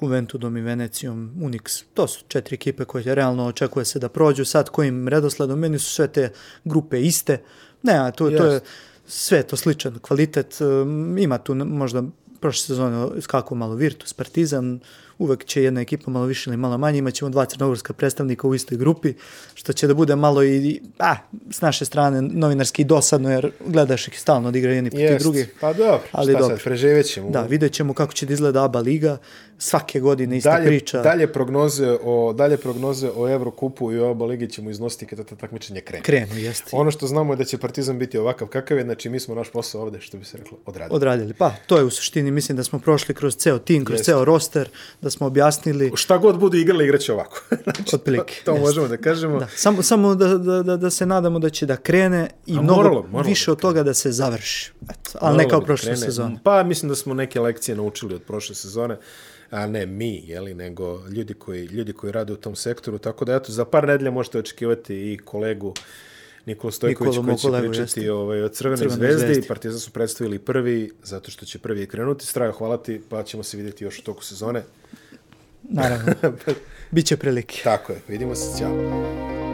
Juventudom i Venecijom, Unix. To su četiri ekipe koje realno očekuje se da prođu. Sad kojim redosledom, meni su sve te grupe iste. Ne, a to, to je sve to sličan kvalitet. Um, Ima tu možda prošle sezone skakao malo Virtus, Partizan, uvek će jedna ekipa malo više ili malo manje, imat ćemo dva crnogorska predstavnika u istoj grupi, što će da bude malo i, a, s naše strane novinarski dosadno, jer gledaš ih stalno da igraju jedni protiv drugih. Pa dobro, Ali šta dobro. sad, preživjet ćemo. Da, vidjet ćemo kako će da izgleda ABA liga. Svake godine ista dalje, priča. Dalje prognoze, o, dalje prognoze o Evrokupu i o oba ligi ćemo iznositi kada ta takmičenje krene. Krenu, jeste. Ono što znamo je da će Partizan biti ovakav kakav je, znači mi smo naš posao ovde, što bi se reklo, odradili. Odradili. Pa, to je u suštini, mislim da smo prošli kroz ceo tim, kroz Jeste. ceo roster, da smo objasnili Šta god budu igrali, igraće ovako. znači, otprilike. to, to Jeste. možemo da kažemo. Da, samo, samo da, da, da, da se nadamo da će da krene i A mnogo moralo- moralo više da od toga da se završi. Eto, ali ne kao bi prošle krene. sezone. Pa mislim da smo neke lekcije naučili od prošle sezone, a ne mi, jeli, nego ljudi koji, ljudi koji rade u tom sektoru. Tako da, eto, za par nedelja možete očekivati i kolegu Nikola Stojković Nikolu, koji će pričati jeste. ovaj, o Crvenoj, Crvenoj zvezdi. zvezdi. Partizan su predstavili prvi, zato što će prvi krenuti. Strajo, hvala ti, pa ćemo se vidjeti još u toku sezone. Naravno. Biće prilike. Tako je, vidimo se, ćao.